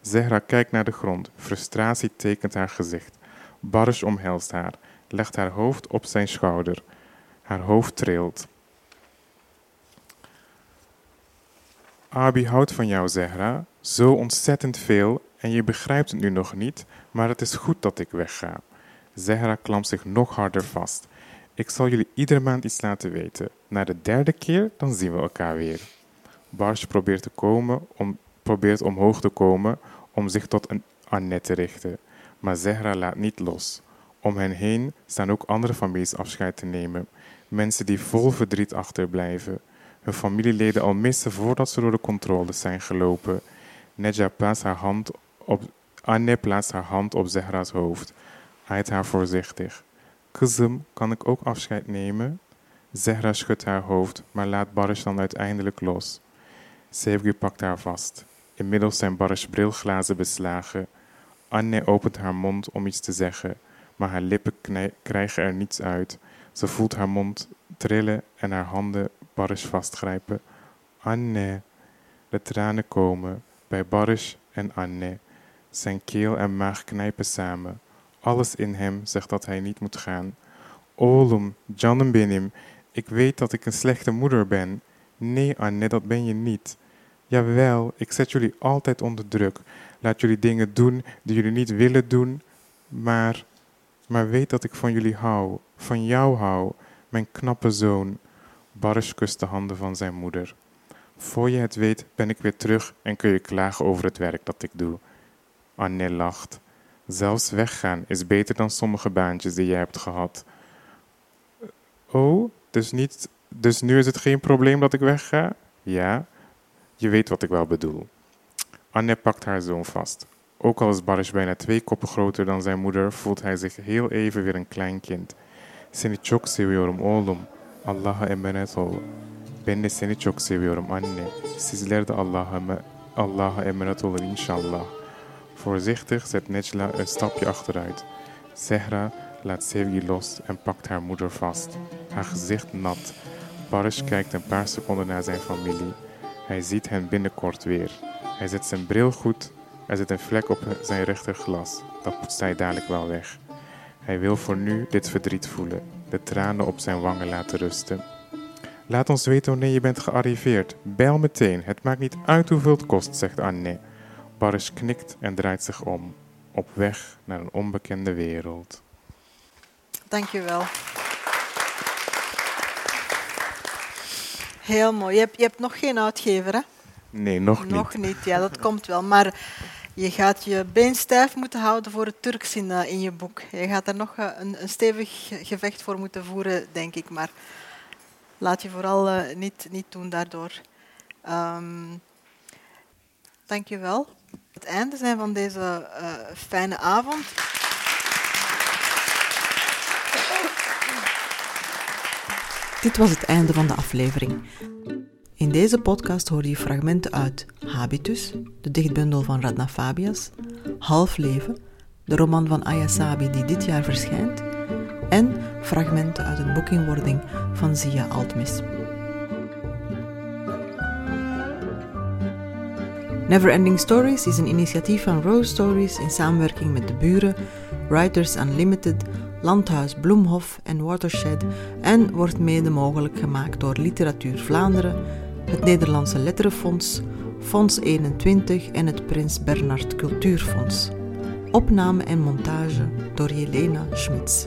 Zehra kijkt naar de grond. Frustratie tekent haar gezicht. Barış omhelst haar, legt haar hoofd op zijn schouder. Haar hoofd trilt. Abi houdt van jou, Zehra. Zo ontzettend veel en je begrijpt het nu nog niet, maar het is goed dat ik wegga. Zehra klampt zich nog harder vast. Ik zal jullie iedere maand iets laten weten. Na de derde keer, dan zien we elkaar weer. Barsch probeert, te komen om, probeert omhoog te komen om zich tot een Annette te richten. Maar Zehra laat niet los. Om hen heen staan ook andere families afscheid te nemen. Mensen die vol verdriet achterblijven. Hun familieleden al missen voordat ze door de controles zijn gelopen. Nedja plaatst haar hand op, Anne plaatst haar hand op Zehra's hoofd. Aait haar voorzichtig. Kızım, kan ik ook afscheid nemen? Zehra schudt haar hoofd, maar laat Barış dan uiteindelijk los. Sevgi pakt haar vast. Inmiddels zijn Barış brilglazen beslagen. Anne opent haar mond om iets te zeggen, maar haar lippen krijgen er niets uit. Ze voelt haar mond trillen en haar handen Barış vastgrijpen. Anne. De tranen komen bij Barış en Anne. Zijn keel en maag knijpen samen. Alles in hem zegt dat hij niet moet gaan. Oğlum, canım benim, ik weet dat ik een slechte moeder ben. Nee, Anne, dat ben je niet. Jawel, ik zet jullie altijd onder druk. Laat jullie dingen doen die jullie niet willen doen. Maar, maar weet dat ik van jullie hou. Van jou hou, mijn knappe zoon. Baris kust de handen van zijn moeder. Voor je het weet ben ik weer terug en kun je klagen over het werk dat ik doe. Anne lacht. Zelfs weggaan is beter dan sommige baantjes die jij hebt gehad. Oh, dus, niet, dus nu is het geen probleem dat ik wegga? Ja, je weet wat ik wel bedoel. Anne pakt haar zoon vast. Ook al is Baris bijna twee koppen groter dan zijn moeder, voelt hij zich heel even weer een klein kind. Seni çok seviyorum oğlum. Allah'a emanet ol. Ben de seni çok seviyorum anne. Sizler de Allah'a Allah'a emanet olun inşallah. Voorzichtig zet Nejla een stapje achteruit. Zehra laat Sevgi los en pakt haar moeder vast. Haar gezicht nat. Baris kijkt een paar seconden naar zijn familie. Hij ziet hen binnenkort weer. Hij zet zijn bril goed. Er zit een vlek op zijn rechterglas. Dat poetst hij dadelijk wel weg. Hij wil voor nu dit verdriet voelen, de tranen op zijn wangen laten rusten. Laat ons weten wanneer je bent gearriveerd. Bel meteen, het maakt niet uit hoeveel het kost, zegt Anne. Baris knikt en draait zich om, op weg naar een onbekende wereld. Dankjewel. Heel mooi. Je hebt, je hebt nog geen uitgever, hè? Nee, nog niet. Nog niet, ja, dat komt wel. Maar je gaat je been stijf moeten houden voor het Turks in, in je boek. Je gaat er nog uh, een, een, stevig gevecht voor moeten voeren, denk ik. Maar laat je vooral uh, niet, niet doen daardoor. Um, dank je wel. Het einde zijn van deze fijne avond. Dit was het einde van de aflevering. In deze podcast hoor je fragmenten uit Habitus, de dichtbundel van Radna Fabias, Half Leven, de roman van Ayasabi die dit jaar verschijnt, en fragmenten uit een boekinwording van Zia Altmis. Neverending Stories is een initiatief van Rose Stories in samenwerking met de buren, Writers Unlimited, Landhuis Bloemhof en Watershed en wordt mede mogelijk gemaakt door Literatuur Vlaanderen, het Nederlandse Letterenfonds, Fonds 21 en het Prins Bernhard Cultuurfonds. Opname en montage door Jelena Schmitz.